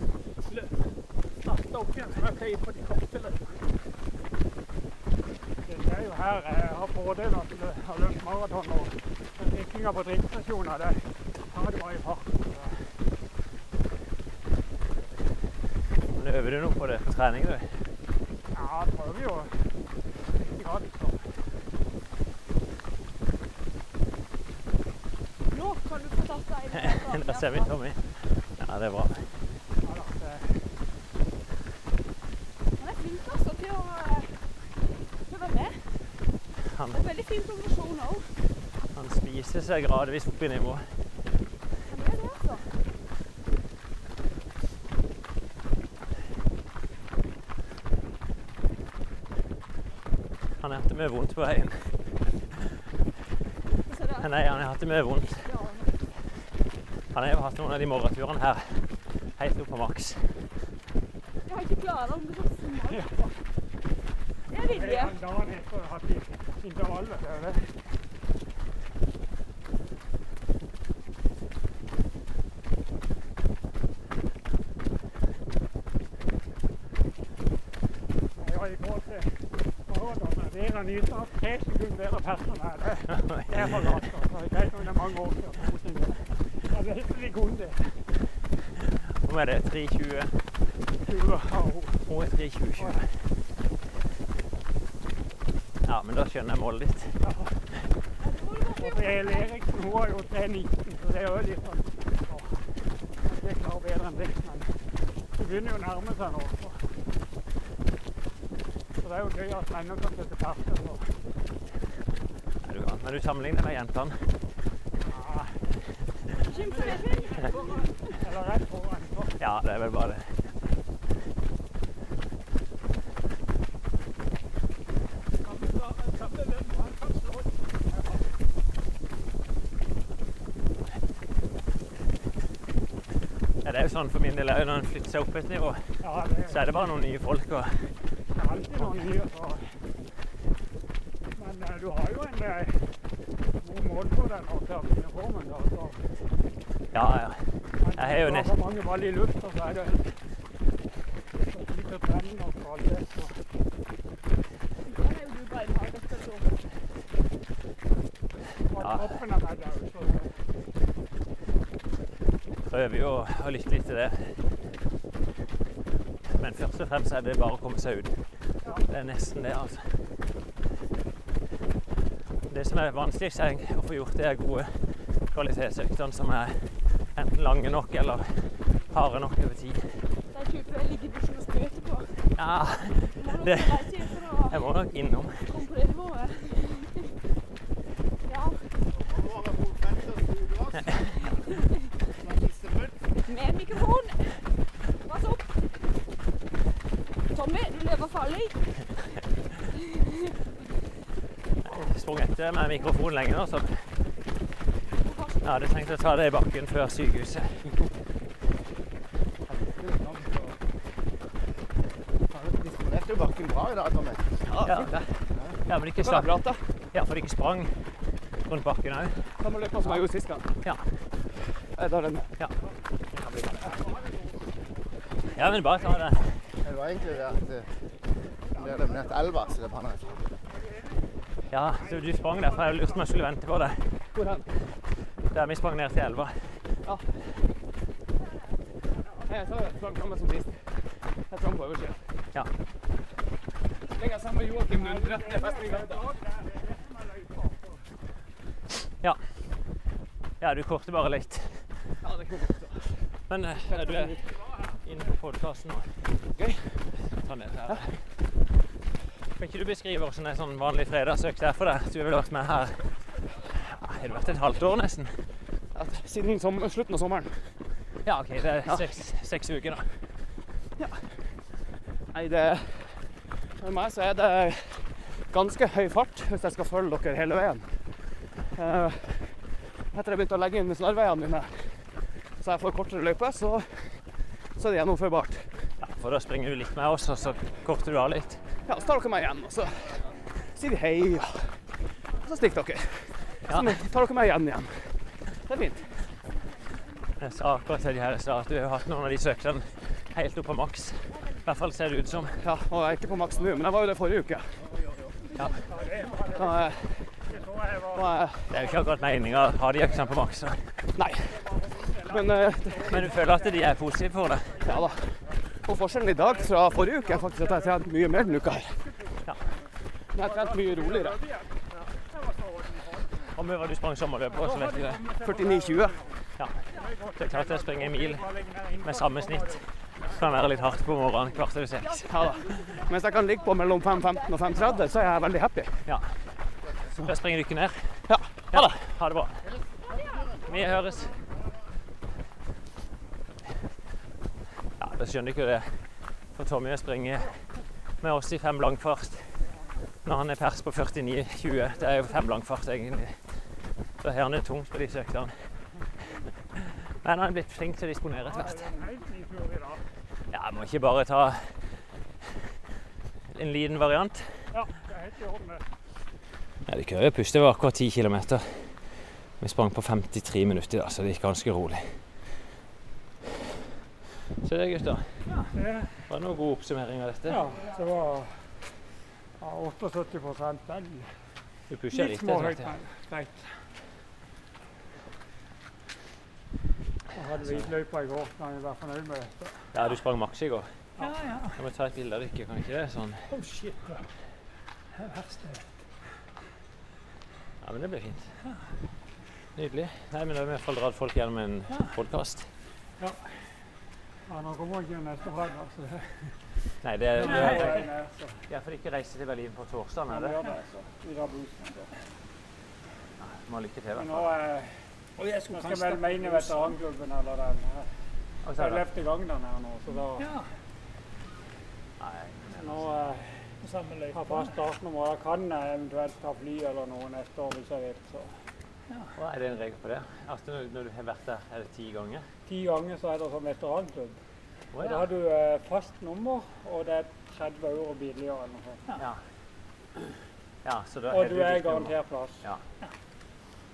Startet opp igjen som jeg pleier på de løpene. Det er jo her jeg har fordelen at jeg har løpt maraton og drikkinga på drikkestasjoner, det tar det bare i farten. Øver du noe på det på trening, du? Ja, prøver jo [laughs] Der ser vi Tommy. Ja, det er bra. Han er flink altså til å, eh, til å være med. Han, det er veldig fin progresjon òg. Han spiser seg gradvis opp i nivå. Han er det, altså. Han hadde mye vondt på veien. Nei, han hadde mye vondt. Han har jo hatt noen av de morgenturene her helt opp på maks. Jeg har ikke klart om det så smalt. Det er vilje. Han dagen etter har hatt intervall, vet Det er det. Ja, i forhold til maraton, det er en nyter tre sekunder bedre personell. Det er for lavt. altså. Det er greit om det er mange år siden. to sekunder. Ja, det er sekunde. Hvor er det? 3.20? 20 år. Hun er 3.20. Ja, men da skjønner jeg målet ditt. Og El Eriksen hun har jo 3,19, så det er jo litt sånn ja, Det er klart bedre enn det. Men det begynner jo å nærme seg nå. Så, det er jo gøy at mennene kan sette terskelen. så- Nei, du kan. Men du sammenligner med jentene. Ja, eller rett foran. Ja, det er vel bare det. Kan vi ta en samme hvem han kan slå? Ja, det er jo sånn for min del òg, når en flytter seg opp et nivå, Ja, det så er det bare noen nye folk. Og, er alltid noen nye. Og... Men eh, du har jo en eh, god mål på den å finne formen. Da, så. ja, ja. Jeg har jo Du har nest- for mange ball i lufta, så er det så lite trening og kvalitet. Så. Da er jo du beinhard, dette er så. Og Ja. kroppen er med der, så det- å lytte litt til det. Men først og fremst er det bare å komme seg ut. Det er nesten det, altså. Det som er vanskeligst, er å få gjort det er gode kvalitetsøktene som er enten lange nok eller harde nok over tid. Det er type jeg ligger i bushen og støter på. Ja, det å Jeg må nok innom. komme på det nivået. Ja. Med mikrofon. Pass opp. Tommy, du lever farlig. Jeg sprang etter med mikrofon lenge nå, så jeg hadde tenkt å ta det i bakken før sykehuset. Disponerte jo bakken bra i dag, Tommy. Ja, ja men ikke da. Ja, for det ikke sprang rundt bakken òg. Samme løypa som jeg gjorde sist gang. Ja. Jeg tar den. Ja. ja, men bare ta det. Det var egentlig det at eh, det ble ned til elva, så det banna bare Ja, så du sprang der, for Jeg lurte om jeg skulle vente på deg. Hvor hen? Der vi sprang ned til elva. Ja. Jeg sa det. sprang samme som sist. Jeg sprang på øversida. Ja. Lenge sammen med Joakim Lund rett ned festninga. Ja. Ja, du korter bare litt. Ja, det er ikke godt. Men eh, er du er inne på podkasten nå? Gøy. Ta ned her. Kan ikke du beskrive hvordan en sånn vanlig fredagsøkt er for deg? Du har vel vært med her ja, Har du vært et halvt år, nesten? Ja, siden som, slutten av sommeren. Ja, OK. Det er Ja. seks, seks uker, da. Nei, det For meg så er det ganske høy fart hvis jeg skal følge dere hele veien. Uh, etter jeg begynte å legge inn snarveiene mine, så jeg får kortere løype, så, så er det gjennomførbart. Ja, for da springer du litt med oss, og så korter du av litt. Ja, så tar dere meg igjen, og så sier vi hei, og så stikker dere. Ja. Så tar dere meg igjen igjen. Det er fint. Jeg sa akkurat til de her stad at du har hatt noen av de søklene helt opp på maks. I hvert fall ser det ut som. Ja, og jeg er ikke på maks nå, men jeg var jo det forrige uke. Ja. Da, eh, da, eh, Det er jo ikke akkurat meninga å ha de øksene på maks. nei. Men uh, Men du føler at de er positive for deg? Ja da. Og forskjellen i dag fra forrige uke er faktisk at jeg har trent mye mer denne uka her. Ja. Men jeg har trent mye roligere. Hvor mye var du sprang sommerløp på, så vet du det. 49,20. Ja. Det er klart jeg springer en mil med samme snitt. Kan være litt hardt på morgenen kvart over seks. Ja da. Mens jeg kan ligge på mellom 5.15 og 5.30, så er jeg veldig happy. Ja. Da springer du ikke ned. Ja. Ha det. Ha det bra. Vi høres. Da skjønner ikke det. For Tommy å springe med oss i fem langfart når han er pers på 49,20. Det er jo fem langfart, egentlig. Så her er det tungt på disse øktene. Men han er blitt flink til å disponere etter hvert. Ja, jeg må ikke bare ta en liten variant. Ja, det er helt i orden. det. Vi kører puste var akkurat 10 km. Vi sprang på 53 minutter, så det gikk ganske rolig. Så det, gutter. Det, Var det noen god oppsummering av dette? ja, det var ja, 78 vel. Du pusha Litt litt. ja. greit. Jeg hadde hvitløypa i går, kan jeg være fornøyd med dette. Ja, du sprang maks i går. Ja, ja. Jeg må ta et bilde av dere, kan ikke det? Sånn. Oh shit. Det er verst jeg vet. Ja, men det blir fint. Nydelig. Nei, men da har vi i hvert fall dratt folk gjennom en podkast. Ja. Ja, nå kommer ikke neste fredag, så det Nei, det er, det Nei, er, Ja, for ikke reise til Berlin på torsdag, er det? gjør det, så. Vi drar bussen, så. Må ha lykke til, i hvert nå, fall. eh, jeg skal jeg melde meg inn i veteranklubben eller den. her. Sa jeg du? løfter i gang den her nå, så da ja. Nei, Nå eh, har jeg bare startnummer. Jeg kan jeg eventuelt ta fly eller noe neste år hvis jeg vil. Så. Hva er det en regel på det? At når, når du har vært der, er det ti ganger? Ti ganger så er det sånn veteranklubb. Å, Og Da ja. har du eh, fast nummer, og det er 30 euro billigere eller noe sånt. Ja. ja, så da Og har du er garantert plass. Ja.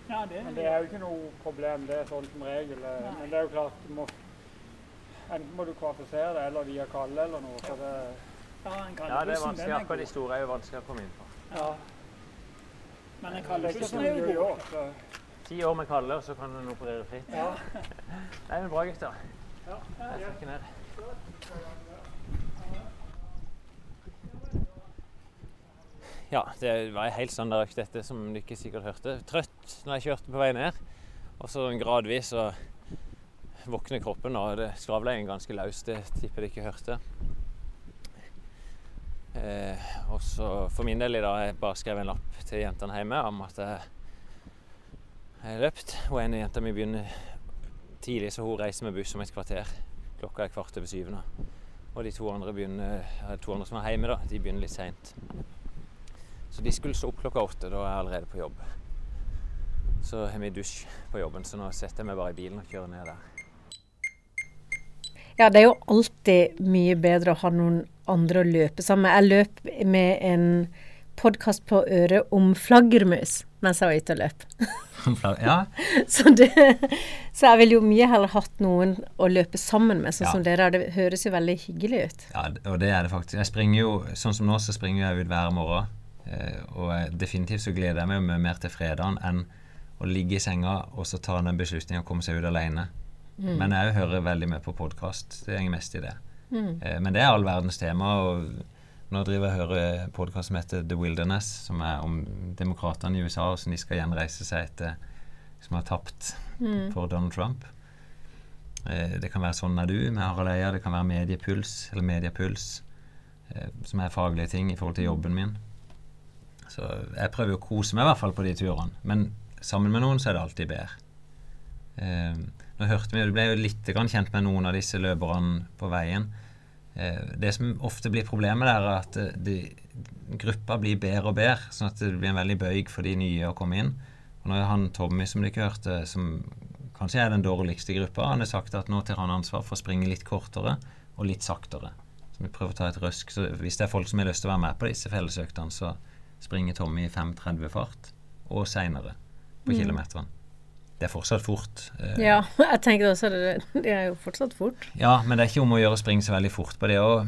Men det er jo ikke noe problem, det er sånn som regel. Nei. Men det er jo klart, du må, enten må du kvalifisere deg, eller via kalle eller noe. Så det, Ja, det er vanskelig. Akkurat de store er jo vanskelig å komme inn på. ja. Men jeg kaller ikke som New York. Så. Ti år med Kalle, og så kan en operere fritt. Ja. Nei, men bra, gutter. Ja. Jeg trekker ned. Ja, det var en helt standardøkt dette, som du ikke sikkert hørte. Trøtt når jeg kjørte på vei ned, og så gradvis så våkner kroppen, og det skravla en ganske løs. Det tipper jeg ikke hørte. Eh, og så for min del i dag jeg bare skrev en lapp til jentene hjemme om at jeg har løpt. Og en av jenta mi begynner tidlig, så hun reiser med buss om et kvarter. Klokka er kvart over syv nå. Og de to andre, begynner, to andre som er hjemme, da, de begynner litt seint. Så de skulle stå opp klokka åtte. Da er jeg allerede på jobb. Så har vi dusj på jobben, så nå setter jeg meg bare i bilen og kjører ned der. Ja, det er jo alltid mye bedre å ha noen andre å løpe sammen med. Jeg løp med en podkast på øret om flaggermus mens jeg var ute og løp. Ja, [laughs] Så, det, så jeg ville jo mye heller hatt noen å løpe sammen med, sånn Ja. som dere. Det høres jo veldig hyggelig ut. Ja, og det er det faktisk. Jeg springer jo, Sånn som nå, så springer jeg ut hver morgen. Eh, og definitivt så gleder jeg meg jo mer til fredagen enn å ligge i senga og så ta den beslutningen å komme seg ut alene. Mm. Men jeg hører veldig med på podkast. Det går mest i det. Mm. Eh, men det er all verdens tema. og nå driver jeg og hører podkast som heter The Wilderness, som er om demokratene i USA og hvordan de skal gjenreise seg etter som har tapt Mm. for Donald Trump. Eh, det kan være Sånn er du med Harald Eia, det kan være Mediepuls eller Mediepuls, eh, som er faglige ting i forhold til jobben min. Så jeg prøver å kose meg i hvert fall på de turene. Men sammen med noen så er det alltid bedre. Eh, nå hørte vi Du ble jo litt kjent med noen av disse løperne på veien. Eh, det som ofte blir problemet, der er at eh, de, gruppa blir bedre og bedre, sånn at det blir en veldig bøyg for de nye å komme inn. Og nå er han Tommy, som dere hørte, som kanskje er den dårligste gruppa, han har sagt at nå tar han ansvar for å springe litt kortere og litt saktere. Så vi prøver å ta et røsk. Så hvis det er folk som har lyst til å være med på disse fellesøktene, så springer Tommy i 5.30 fart og seinere på Mm. kilometeren. Det er fortsatt fort. eh, Ja, [laughs] jeg tenker også det. Det er jo fortsatt fort. ja, men det er ikke om å gjøre å springe så veldig fort på det òg.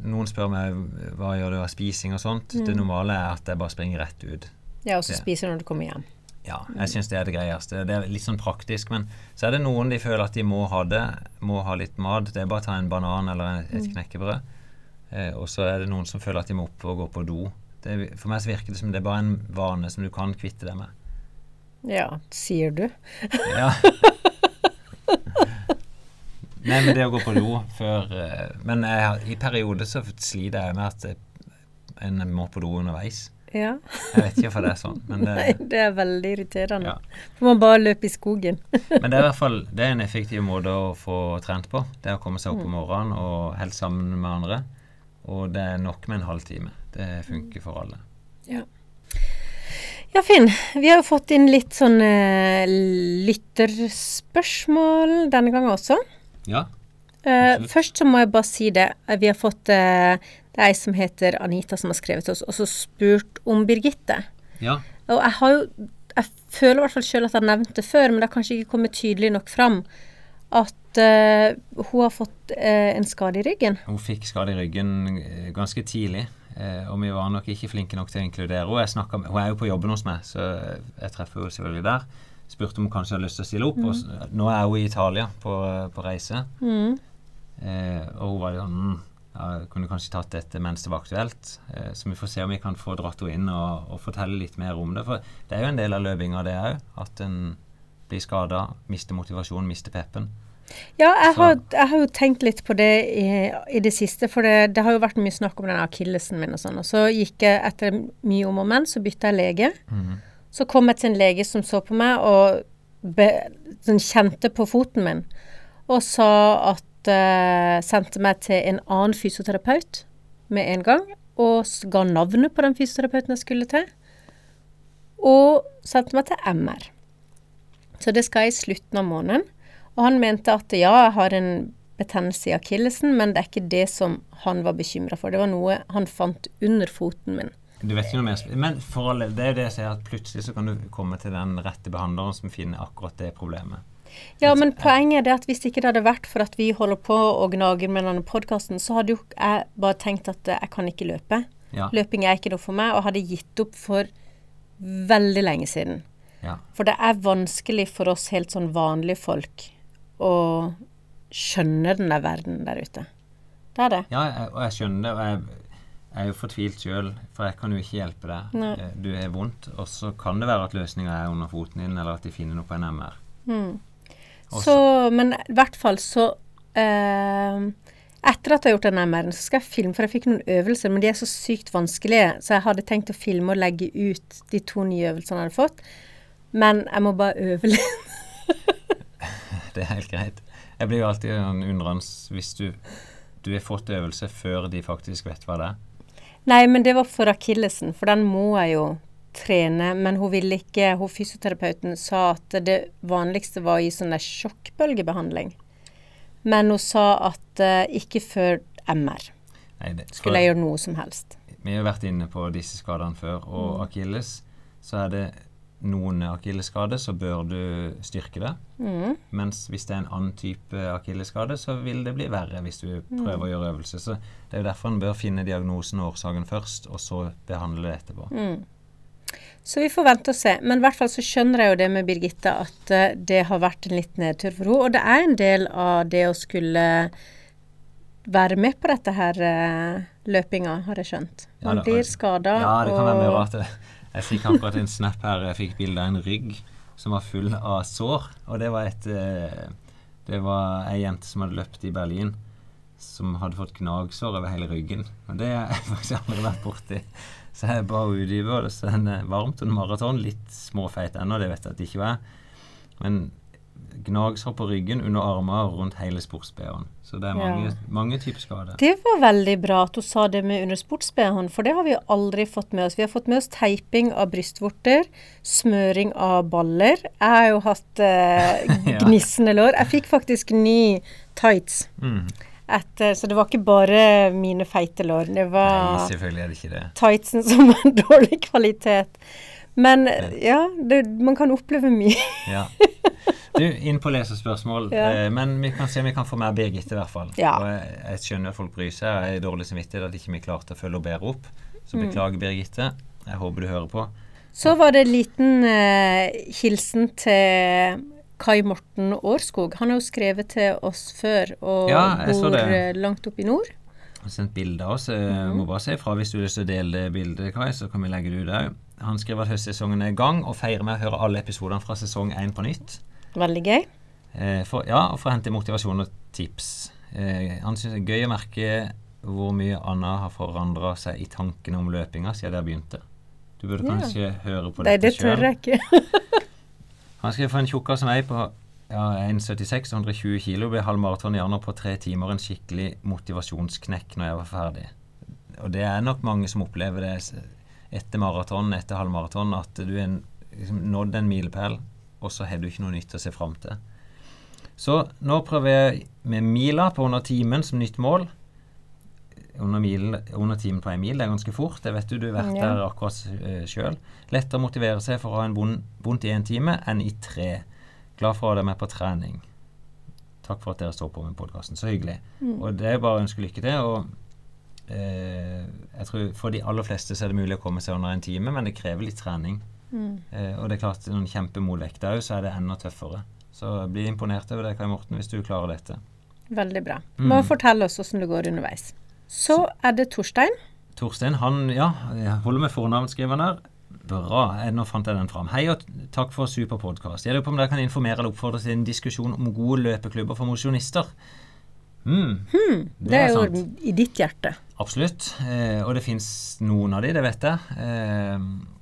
Noen spør meg hva gjør du av spising og sånt. Mm. Det normale er at jeg bare springer rett ut. Ja, og så spiser du når du kommer hjem. Ja, jeg syns det er det greieste. Det er litt sånn praktisk. Men så er det noen de føler at de må ha det. Må ha litt mat. Det er bare å ta en banan eller et Mm. knekkebrød. Eh, og så er det noen som føler at de må opp og gå på do. Det, for meg så virker det som det er bare en vane som du kan kvitte deg med. Ja, sier du. Ja. Nei, men det å gå på do før eh, Men jeg, i perioder så sliter jeg med at eh, en må på do underveis. Ja. Jeg vet ikke hvorfor det er sånn, men det, [laughs] Nei, det er veldig irriterende. Ja. For man bare løper i skogen. men det er i hvert fall det er en effektiv måte å få trent på. Det er å komme seg opp om Mm. morgenen og helst sammen med andre. Og det er nok med en halvtime. Det funker for alle. Ja. Ja, Finn. Vi har jo fått inn litt sånne lytterspørsmål denne gangen også. Ja. Uh, først så må jeg bare si det. Eh, Vi har fått uh, Det er ei som heter Anita som har skrevet til oss, og så spurt om Birgitte. Ja. Og jeg har jo Jeg føler i hvert fall sjøl at jeg har nevnt det før, men det har kanskje ikke kommet tydelig nok fram at eh, hun har fått eh, en skade i ryggen. Hun fikk skade i ryggen eh, ganske tidlig. Eh, Og vi var nok ikke flinke nok til å inkludere henne. Hun er jo på jobben hos meg, så jeg treffer henne selvfølgelig der. Spurte om hun kanskje hadde lyst til å stille opp. Og s- nå er hun i Italia på, på reise. Mm. Eh, og hun var jo sånn mm, ja, Kunne kanskje tatt dette mens det var aktuelt. Eh, så vi får se om vi kan få dratt henne inn og, og fortelle litt mer om det. For det er jo en del av løpinga, det òg. At en blir skada, mister motivasjonen, mister peppen. Ja, jeg har, jeg har jo tenkt litt på det i, i det siste, for det, det har jo vært mye snakk om den akillesen min og sånn. Og så gikk jeg etter mye om og men, så bytta jeg lege. Så kom jeg til en lege som så på meg og be, sånn kjente på foten min, og sa at uh, Sendte meg til en annen fysioterapeut med en gang, og ga navnet på den fysioterapeuten jeg skulle til. Og sendte meg til MR. Så det skal jeg i slutten av måneden. Og han mente at ja, jeg har en betennelse i akillesen, men det er ikke det som han var bekymra for. Det var noe han fant under foten min. Du vet ikke noe mer Men for alle, det er det jeg sier, at plutselig så kan du komme til den rette behandleren som finner akkurat det problemet. Ja, men poenget er at hvis ikke det hadde vært for at vi holder på og gnager med denne podkasten, så hadde jo jeg bare tenkt at eh, jeg kan ikke løpe. Ja. Løping er ikke noe for meg, og hadde gitt opp for veldig lenge siden. Ja. For det er vanskelig for oss helt sånn vanlige folk å skjønner den der verden der ute. Det er det. Ja, jeg, og jeg skjønner det. Og jeg, jeg er jo fortvilt sjøl, for jeg kan jo ikke hjelpe deg. Nei. Eh, Du er vondt, og så kan det være at løsninga er under foten din, eller at de finner noe på en MR. Mm. Så, men i hvert fall så eh, Etter at jeg har gjort den MR-en, så skal jeg filme, for jeg fikk noen øvelser, men de er så sykt vanskelige, så jeg hadde tenkt å filme og legge ut de to nye øvelsene jeg hadde fått. Men jeg må bare øve litt. [laughs] [laughs] Det er helt greit. Jeg blir jo alltid en undrende hvis du, du har fått øvelse før de faktisk vet hva det er. Nei, men det var for akillesen, for den må jeg jo trene. Men hun ville ikke Hun fysioterapeuten sa at det vanligste var å gi sånn sjokkbølgebehandling. Men hun sa at uh, ikke før MR Nei, det, skulle jeg gjøre noe som helst. Vi har vært inne på disse skadene før, og Mm. akilles, så er det noen akilleskade, så bør du styrke det. Mm. Mens hvis det er en annen type akillesskade, så vil det bli verre hvis du prøver Mm. å gjøre øvelse. Så det er jo derfor en bør finne diagnosen og årsaken først, og så behandle det etterpå. Mm. Så vi får vente og se. Men i hvert fall så skjønner jeg jo det med Birgitte, at eh, det har vært en litt nedtur for henne. Og det er en del av det å skulle være med på dette her eh, løpinga, har jeg skjønt. Man ja, blir skada. Ja, det kan være mye rart. det. Jeg fikk akkurat en snap her. Jeg fikk bilde av en rygg som var full av sår. Og det var et eh, Det var ei jente som hadde løpt i Berlin, som hadde fått gnagsår over hele ryggen. Og det har jeg [laughs] faktisk aldri vært borti. Så jeg ba henne utdype. og Så den er varmt under maraton. Litt småfeit ennå, det vet jeg at det ikke var. Men gnagsår på ryggen, under armer og rundt hele sports-BH-en. Så det er mange, Ja. mange typer skader. Det var veldig bra at hun sa det med under sports-BH-en, for det har vi aldri fått med oss. Vi har fått med oss teiping av brystvorter, smøring av baller. Jeg har jo hatt eh, [laughs] gnissende lår. Jeg fikk faktisk ny tights. Mm. Etter, så det var ikke bare mine feite lår. Det var selvfølgelig det det. tightsen som var [laughs] dårlig kvalitet. Men ja, det, man kan oppleve mye. Ja. [laughs] Du, inn på lesespørsmål. Ja. Eh, men vi kan se om vi kan få mer Birgitte, i hvert fall. Ja. Og jeg, jeg skjønner at folk bryr seg. Jeg er dårlig samvittighet at ikke vi klarte å følge henne bedre opp. Så Mm. beklager, Birgitte. Jeg håper du hører på. Så var det en liten eh, hilsen til Kai Morten Årskog. Han har jo skrevet til oss før og Ja, bor eh, langt oppe i nord. Han har sendt bilde av oss. Jeg Mhm. må bare si ifra hvis du å dele det bildet, Kai, så kan vi legge det ut òg. Han skriver at høstsesongen er i gang, og feirer med å høre alle episodene fra sesong én på nytt. Veldig gøy. Eh, for, ja, og for å hente motivasjon og tips. Eh, han syns det er gøy å merke hvor mye Anna har forandra seg i tankene om løpinga siden der begynte. Du burde Ja. kanskje høre på Nei, dette det tør jeg ikke. [laughs] Han skrev for en tjukkas som meg på ja, 1,76 120 kilo ble halv januar på tre timer. En skikkelig motivasjonsknekk når jeg var ferdig. Og det er nok mange som opplever det etter maraton, etter halvmaraton, at du har liksom, nådd en milepæl, og så har du ikke noe nytt å se fram til. Så nå prøver jeg med mila på under timen som nytt mål. Under, mil, under timen på en mil, det er ganske fort. Det vet du, du har vært Ja. der akkurat uh, sjøl. Lettere å motivere seg for å ha en vondt i én time enn i tre. Glad for å ha deg med på trening. Takk for at dere står på med podkasten. Så hyggelig. Mm. Og det er bare å ønske lykke til. Og eh, jeg tror for de aller fleste så er det mulig å komme seg under en time, men det krever litt trening. Mm. Eh, og det er klart, når en kjemper mot vekta òg, så er det enda tøffere. Så bli imponert over deg, Kai Morten, hvis du klarer dette. Veldig bra. Mm. Må fortelle oss åssen det går underveis. Så er det Torstein. Torstein, han ja, jeg holder med fornavnsskriveren her. Bra. eh, Nå fant jeg den fram. Hei og takk for super podkast. Jeg lurer på om dere kan informere eller oppfordre til en diskusjon om gode løpeklubber for mosjonister. Mm, Det, er jo sant. i ditt hjerte. Absolutt. Eh, og det fins noen av de, det vet jeg. Eh,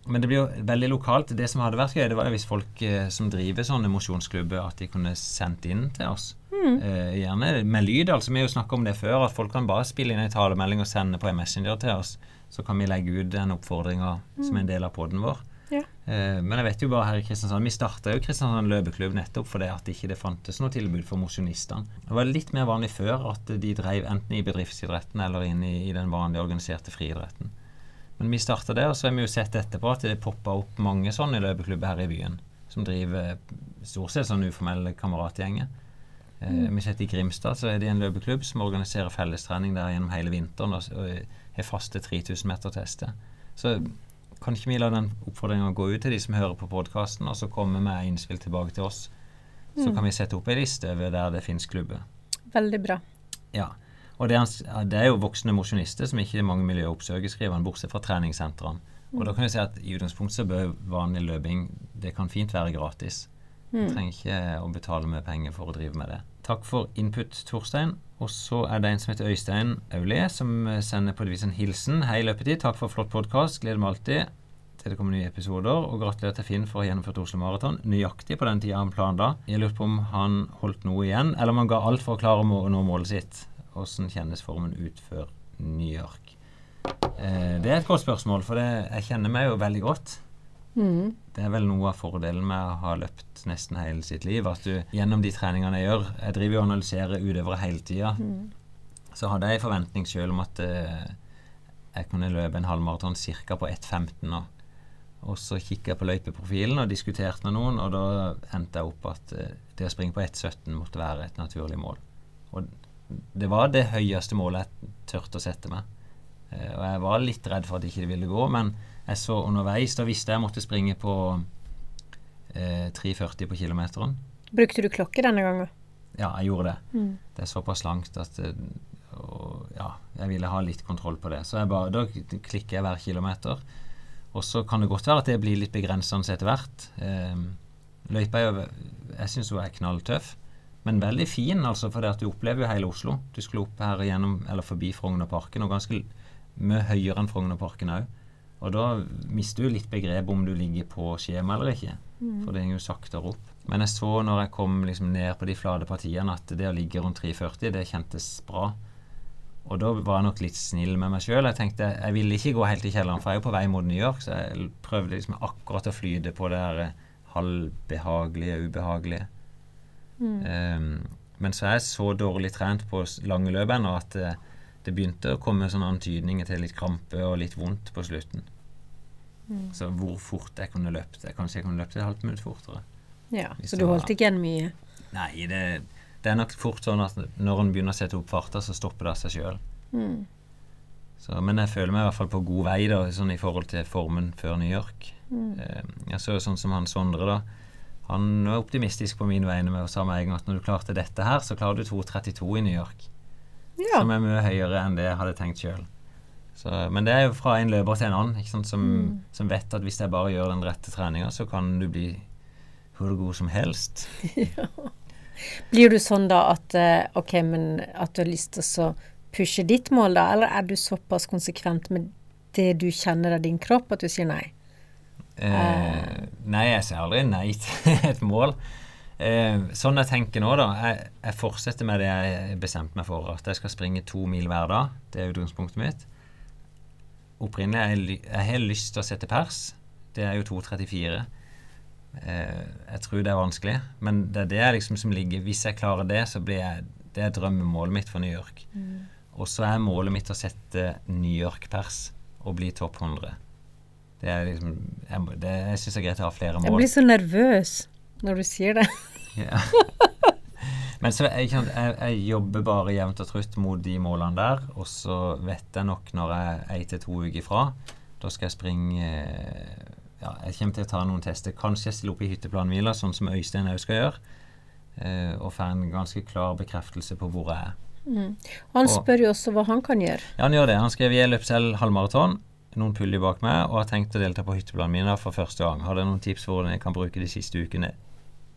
men det blir jo veldig lokalt. Det som hadde vært gøy, det var jo hvis folk eh, som driver sånne mosjonsklubber, at de kunne sendt inn til oss. Eh, gjerne med lyd. altså Vi har jo snakka om det før, at folk kan bare spille inn en talemelding og sende på en messenger til oss. Så kan vi legge ut den oppfordringa som en del av poden vår. Ja. Eh, men jeg vet jo bare her i Kristiansand Vi starta jo Kristiansand løpeklubb nettopp fordi at det ikke fantes noe tilbud for mosjonistene. Det var litt mer vanlig før at de drev enten i bedriftsidretten eller inn i, i den vanlige organiserte friidretten. Men vi starta det, og så har vi jo sett etterpå at det poppa opp mange sånne løpeklubber her i byen. Som driver stort sett sånn uformelle kameratgjenger. Eh, vi har sett I Grimstad så er det en løpeklubb som organiserer fellestrening der gjennom hele vinteren og, og har faste 3000 meter tester. Så kan ikke vi la den oppfordringa gå ut til de som hører på podkasten, og så komme med innspill tilbake til oss? Så kan vi sette opp ei liste over der det finnes klubber. Veldig bra. Ja. Og det er, det er jo voksne mosjonister som ikke mange miljøer oppsøker, skriver han, bortsett fra treningssentrene. Og da kan jeg si at i utgangspunktet så bør vanlig løping det kan fint være gratis. Du trenger ikke å betale med penger for å drive med det. Takk for input, Torstein. Og så er det en som heter Øystein Aulie, som eh, sender på et vis en hilsen. Hei, Løpetid. Takk for flott podkast. Gleder meg alltid til det kommer nye episoder. Og gratulerer til Finn for å ha gjennomført Oslo Maraton nøyaktig på den tida han planla. Jeg lurte på om han holdt noe igjen, eller om han ga alt for å klare å nå målet sitt. Åssen kjennes formen ut før New York? Eh, det er et godt spørsmål, for det, jeg kjenner meg jo veldig godt. Mm. Det er vel noe av fordelen med å ha løpt nesten hele sitt liv. At du gjennom de treningene jeg gjør Jeg driver jo og analyserer utøvere hele tida. Så hadde jeg en forventning sjøl om at eh, jeg kunne løpe en halvmaraton ca. på 1,15 nå. Og så kikka jeg på løypeprofilen og diskuterte med noen, og da endte jeg opp at eh, det å springe på 1,17 måtte være et naturlig mål. Og det var det høyeste målet jeg turte å sette meg. Eh, og jeg var litt redd for at ikke det ville gå, men jeg så underveis Da visste jeg jeg måtte springe på eh, 3,40 på kilometeren. Brukte du klokke denne gangen? Ja, jeg gjorde det. Mm. Det er såpass langt at eh, og, ja, jeg ville ha litt kontroll på det. Så jeg bare, da klikker jeg hver kilometer. Og så kan det godt være at det blir litt begrensende etter hvert. Eh, løypa jo Jeg syns hun er knalltøff, men veldig fin, altså, for du opplever jo hele Oslo. Du skulle opp her gjennom, eller forbi Frognerparken, og ganske mye høyere enn Frognerparken òg. Og da mister du litt begrep om du ligger på skjema eller ikke. For det går jo saktere opp. Men jeg så når jeg kom liksom ned på de flate partiene, at det å ligge rundt 3,40, det kjentes bra. Og da var jeg nok litt snill med meg sjøl. Jeg tenkte jeg ville ikke gå helt i kjelleren, for jeg er jo på vei mot New York, så jeg prøvde liksom akkurat å flyte på det her eh, halvbehagelige, ubehagelige. Um, men så er jeg så dårlig trent på lange løp ennå at eh, det begynte å komme sånne antydninger til litt krampe og litt vondt på slutten. Så hvor fort jeg kunne løpt jeg Kanskje jeg kunne løpt et halvt minutt fortere. Ja, så du holdt ikke igjen mye? Nei, det, det er nok fort sånn at når en begynner å sette opp farta, så stopper det av seg sjøl. Mm. Men jeg føler meg i hvert fall på god vei da, sånn i forhold til formen før New York. Mm. Eh, jeg så sånn som han Sondre, da. Han er optimistisk på mine vegne med å sa en gang at når du klarte dette her, så klarer du 2,32 i New York. Ja. Som er mye høyere enn det jeg hadde tenkt sjøl. Men det er jo fra en løper til en annen, som, Mm. som vet at hvis jeg bare gjør den rette treninga, så kan du bli hvor god som helst. [laughs] Blir du sånn da at eh, OK, men at du har lyst til å pushe ditt mål, da? Eller er du såpass konsekvent med det du kjenner av din kropp, at du sier nei? Eh, nei, jeg sier aldri nei til [laughs] et mål. Eh, sånn jeg tenker nå, da. Jeg, jeg fortsetter med det jeg bestemte meg for. At jeg skal springe to mil hver dag. Det er utgangspunktet mitt. Opprinnelig jeg, jeg har lyst til å sette pers. Det er jo 2.34. Eh, jeg tror det er vanskelig, men det er det liksom som ligger Hvis jeg klarer det, så blir jeg Det er drømmemålet mitt for New York. Mm. Og så er målet mitt å sette New York-pers og bli topp 100. Det er liksom Jeg, det, jeg syns det er greit å ha flere mål. Jeg blir så nervøs når du sier det. [laughs] Ja. Men så jeg, jeg, jeg jobber bare jevnt og trutt mot de målene der, og så vet jeg nok når jeg er ei til to uker ifra. Da skal jeg springe eh, Ja, jeg kommer til å ta noen tester. Kanskje jeg stiller opp i hytteplanhvila, sånn som Øystein òg skal gjøre. eh, og får en ganske klar bekreftelse på hvor jeg er. Mm. Han Og- spør jo også hva han kan gjøre. Ja, han gjør det. Han skrev jeg løp selv halvmaraton. Noen puljer bak meg, og har tenkt å delta på hytteplanen min for første gang. Har dere noen tips for hvordan jeg kan bruke de siste ukene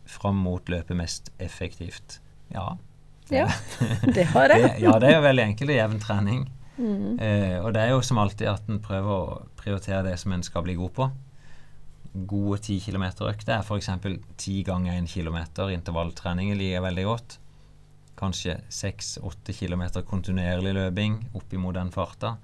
fram mot løpet mest effektivt? Ja. Ja, det har jeg. [laughs] Ja, det er jo veldig enkelt. Er jevn trening. Mm. Eh, og det er jo som alltid at en prøver å prioritere det som en skal bli god på. Gode 10 km-økter er f.eks. 10 ganger 1 km intervalltrening liker veldig godt. Kanskje 6-8 km kontinuerlig løping opp imot den farta.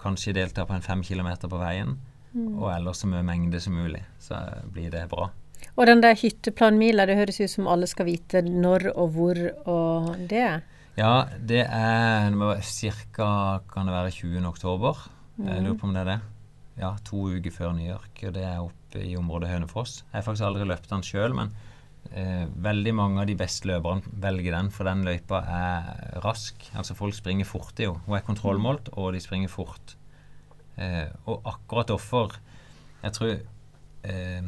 Kanskje delta på en fem km på veien. Mm. Og ellers så mye mengde som mulig. Så blir det bra. Og den der hytteplanmila, det høres ut som alle skal vite når og hvor og det. Ja, det er ca. kan det være 20. oktober. Jeg lurer på om det er det. Ja, to uker før New York. Og det er oppe i området Hønefoss. Jeg har faktisk aldri løpt den sjøl, men eh, veldig mange av de beste løperne velger den, for den løypa er rask. Altså folk springer fort i henne. Hun er kontrollmålt, og de springer fort. Eh, og akkurat offer, Jeg tror eh,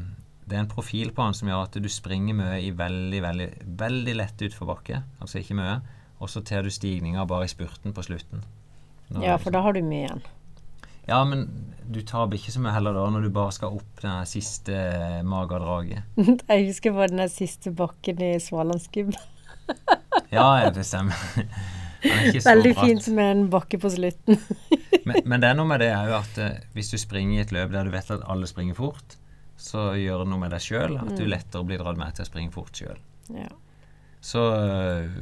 det er en profil på han som gjør at du springer mye i veldig, veldig, veldig lett utforbakke. Altså ikke mye. Og så tar du stigninga bare i spurten på slutten. Når- Ja, for da har du mye igjen. Ja, men du taper ikke så mye heller da, når du bare skal opp det siste magedraget. [laughs] Jeg husker bare den siste bakken i Svalandsgubben. [laughs] Ja, det stemmer. [laughs] Er Veldig bratt. fint med en bakke på slutten. Men, men det er noe med det òg at eh, hvis du springer i et løp der du vet at alle springer fort, så gjør det noe med deg sjøl at du Mm. lettere blir dratt med til å springe fort sjøl. Ja. Så øh,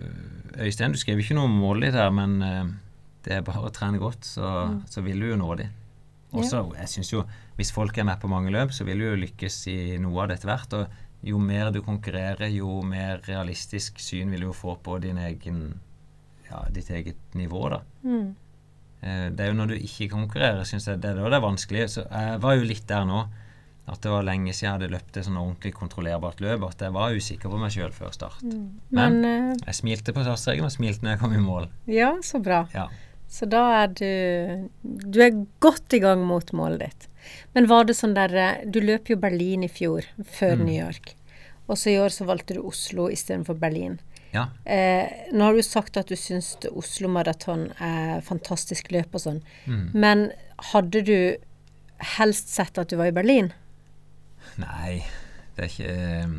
Øystein, du skrev ikke noe om i ditt her, men det er bare å trene godt, så, Mm. så vil du jo nå de. Og så, jeg synes jo, Hvis folk er med på mange løp, så vil du jo lykkes i noe av det etter hvert. Og jo mer du konkurrerer, jo mer realistisk syn vil du jo få på din egen, ja, ditt eget nivå. da. Mm. Eh, Det er jo når du ikke konkurrerer, syns jeg det er da det er vanskelig. Så jeg var jo litt der nå. At det var lenge siden jeg hadde løpt et sånn ordentlig kontrollerbart løp. At jeg var usikker på meg sjøl før start. Mm. Men, Men, eh, jeg smilte på startstreken og smilte når jeg kom i mål. Ja, så bra. Ja. Så da er du Du er godt i gang mot målet ditt. Men var det sånn der eh, Du løp jo Berlin i fjor, før Mm. New York. Og så i år så valgte du Oslo istedenfor Berlin. Ja. Eh, nå har du sagt at du syns Oslo Maraton er fantastisk løp og sånn. Mm. Men hadde du helst sett at du var i Berlin? Nei, det er ikke eh,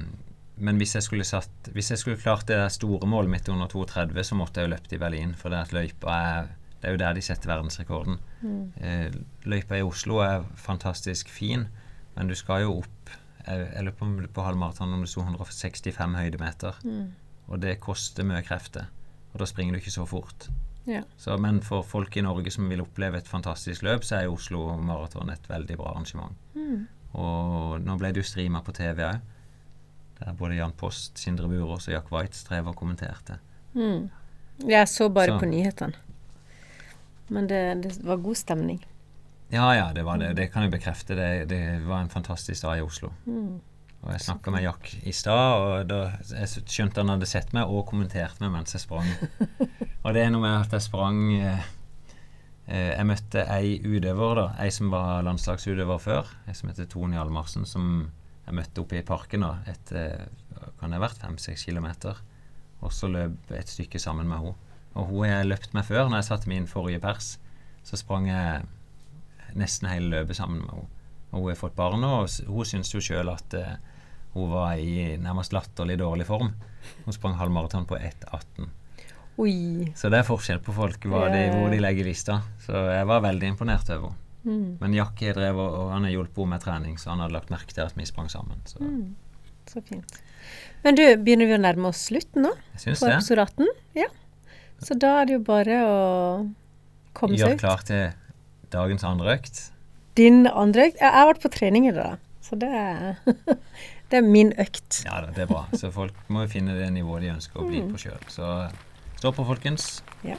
Men hvis jeg skulle satt Hvis jeg skulle klart det store målet mitt under 32, så måtte jeg jo løpt i Berlin. For det at løypa er Det er jo der de setter verdensrekorden. Mm. Eh, løypa i Oslo er fantastisk fin, men du skal jo opp Jeg, jeg lurer på om på halvmaraton om det sto 165 høydemeter. Mm. Og det koster mye krefter. Og da springer du ikke så fort. Ja. Så, men for folk i Norge som vil oppleve et fantastisk løp, så er jo Oslo Maraton et veldig bra arrangement. Mm. Og nå ble det jo streama på TV òg. Der både Jan Post, Sindre Burås og Jack White strev og kommenterte. Mm. Jeg så bare Så. på nyhetene. Men det, det var god stemning. Ja, ja, det var det. Det kan jeg bekrefte. Det, det var en fantastisk dag i Oslo. Mm. Og jeg snakka med Jack i stad, og da jeg skjønte han hadde sett meg og kommentert meg mens jeg sprang. [laughs] og det er noe med at jeg sprang eh, eh, Jeg møtte ei utøver, da. Ei som var landslagsutøver før. Ei som heter Tone Hjalmarsen, som jeg møtte oppe i parken da, etter kan det ha vært fem-seks kilometer. Og så løp et stykke sammen med henne. Og hun har jeg løpt med før. Når jeg satte min forrige pers, så sprang jeg nesten hele løpet sammen med henne. Og hun har fått barn og hun syns jo sjøl at uh, hun var i nærmest latterlig dårlig form. Hun sprang halvmaraton på 1,18. Oi. Så det er forskjell på folk hva de, hvor de legger lista. Så jeg var veldig imponert over henne. Mm. Men Jakke drev og, og han har hjulpet henne med trening, så han hadde lagt merke til at vi sprang sammen. Så Mm. Så fint. Men du, begynner vi å nærme oss slutten nå? jeg syns På det. episode 18? Ja. Så da er det jo bare å komme seg ut. klar til dagens andre økt. Din andre økt? Jeg har vært på trening i dag, så det er, [laughs] det er min økt. Ja da, det er bra. Så folk må jo finne det nivået de ønsker å bli Mm. på sjøl. Så stå på, folkens. Ja.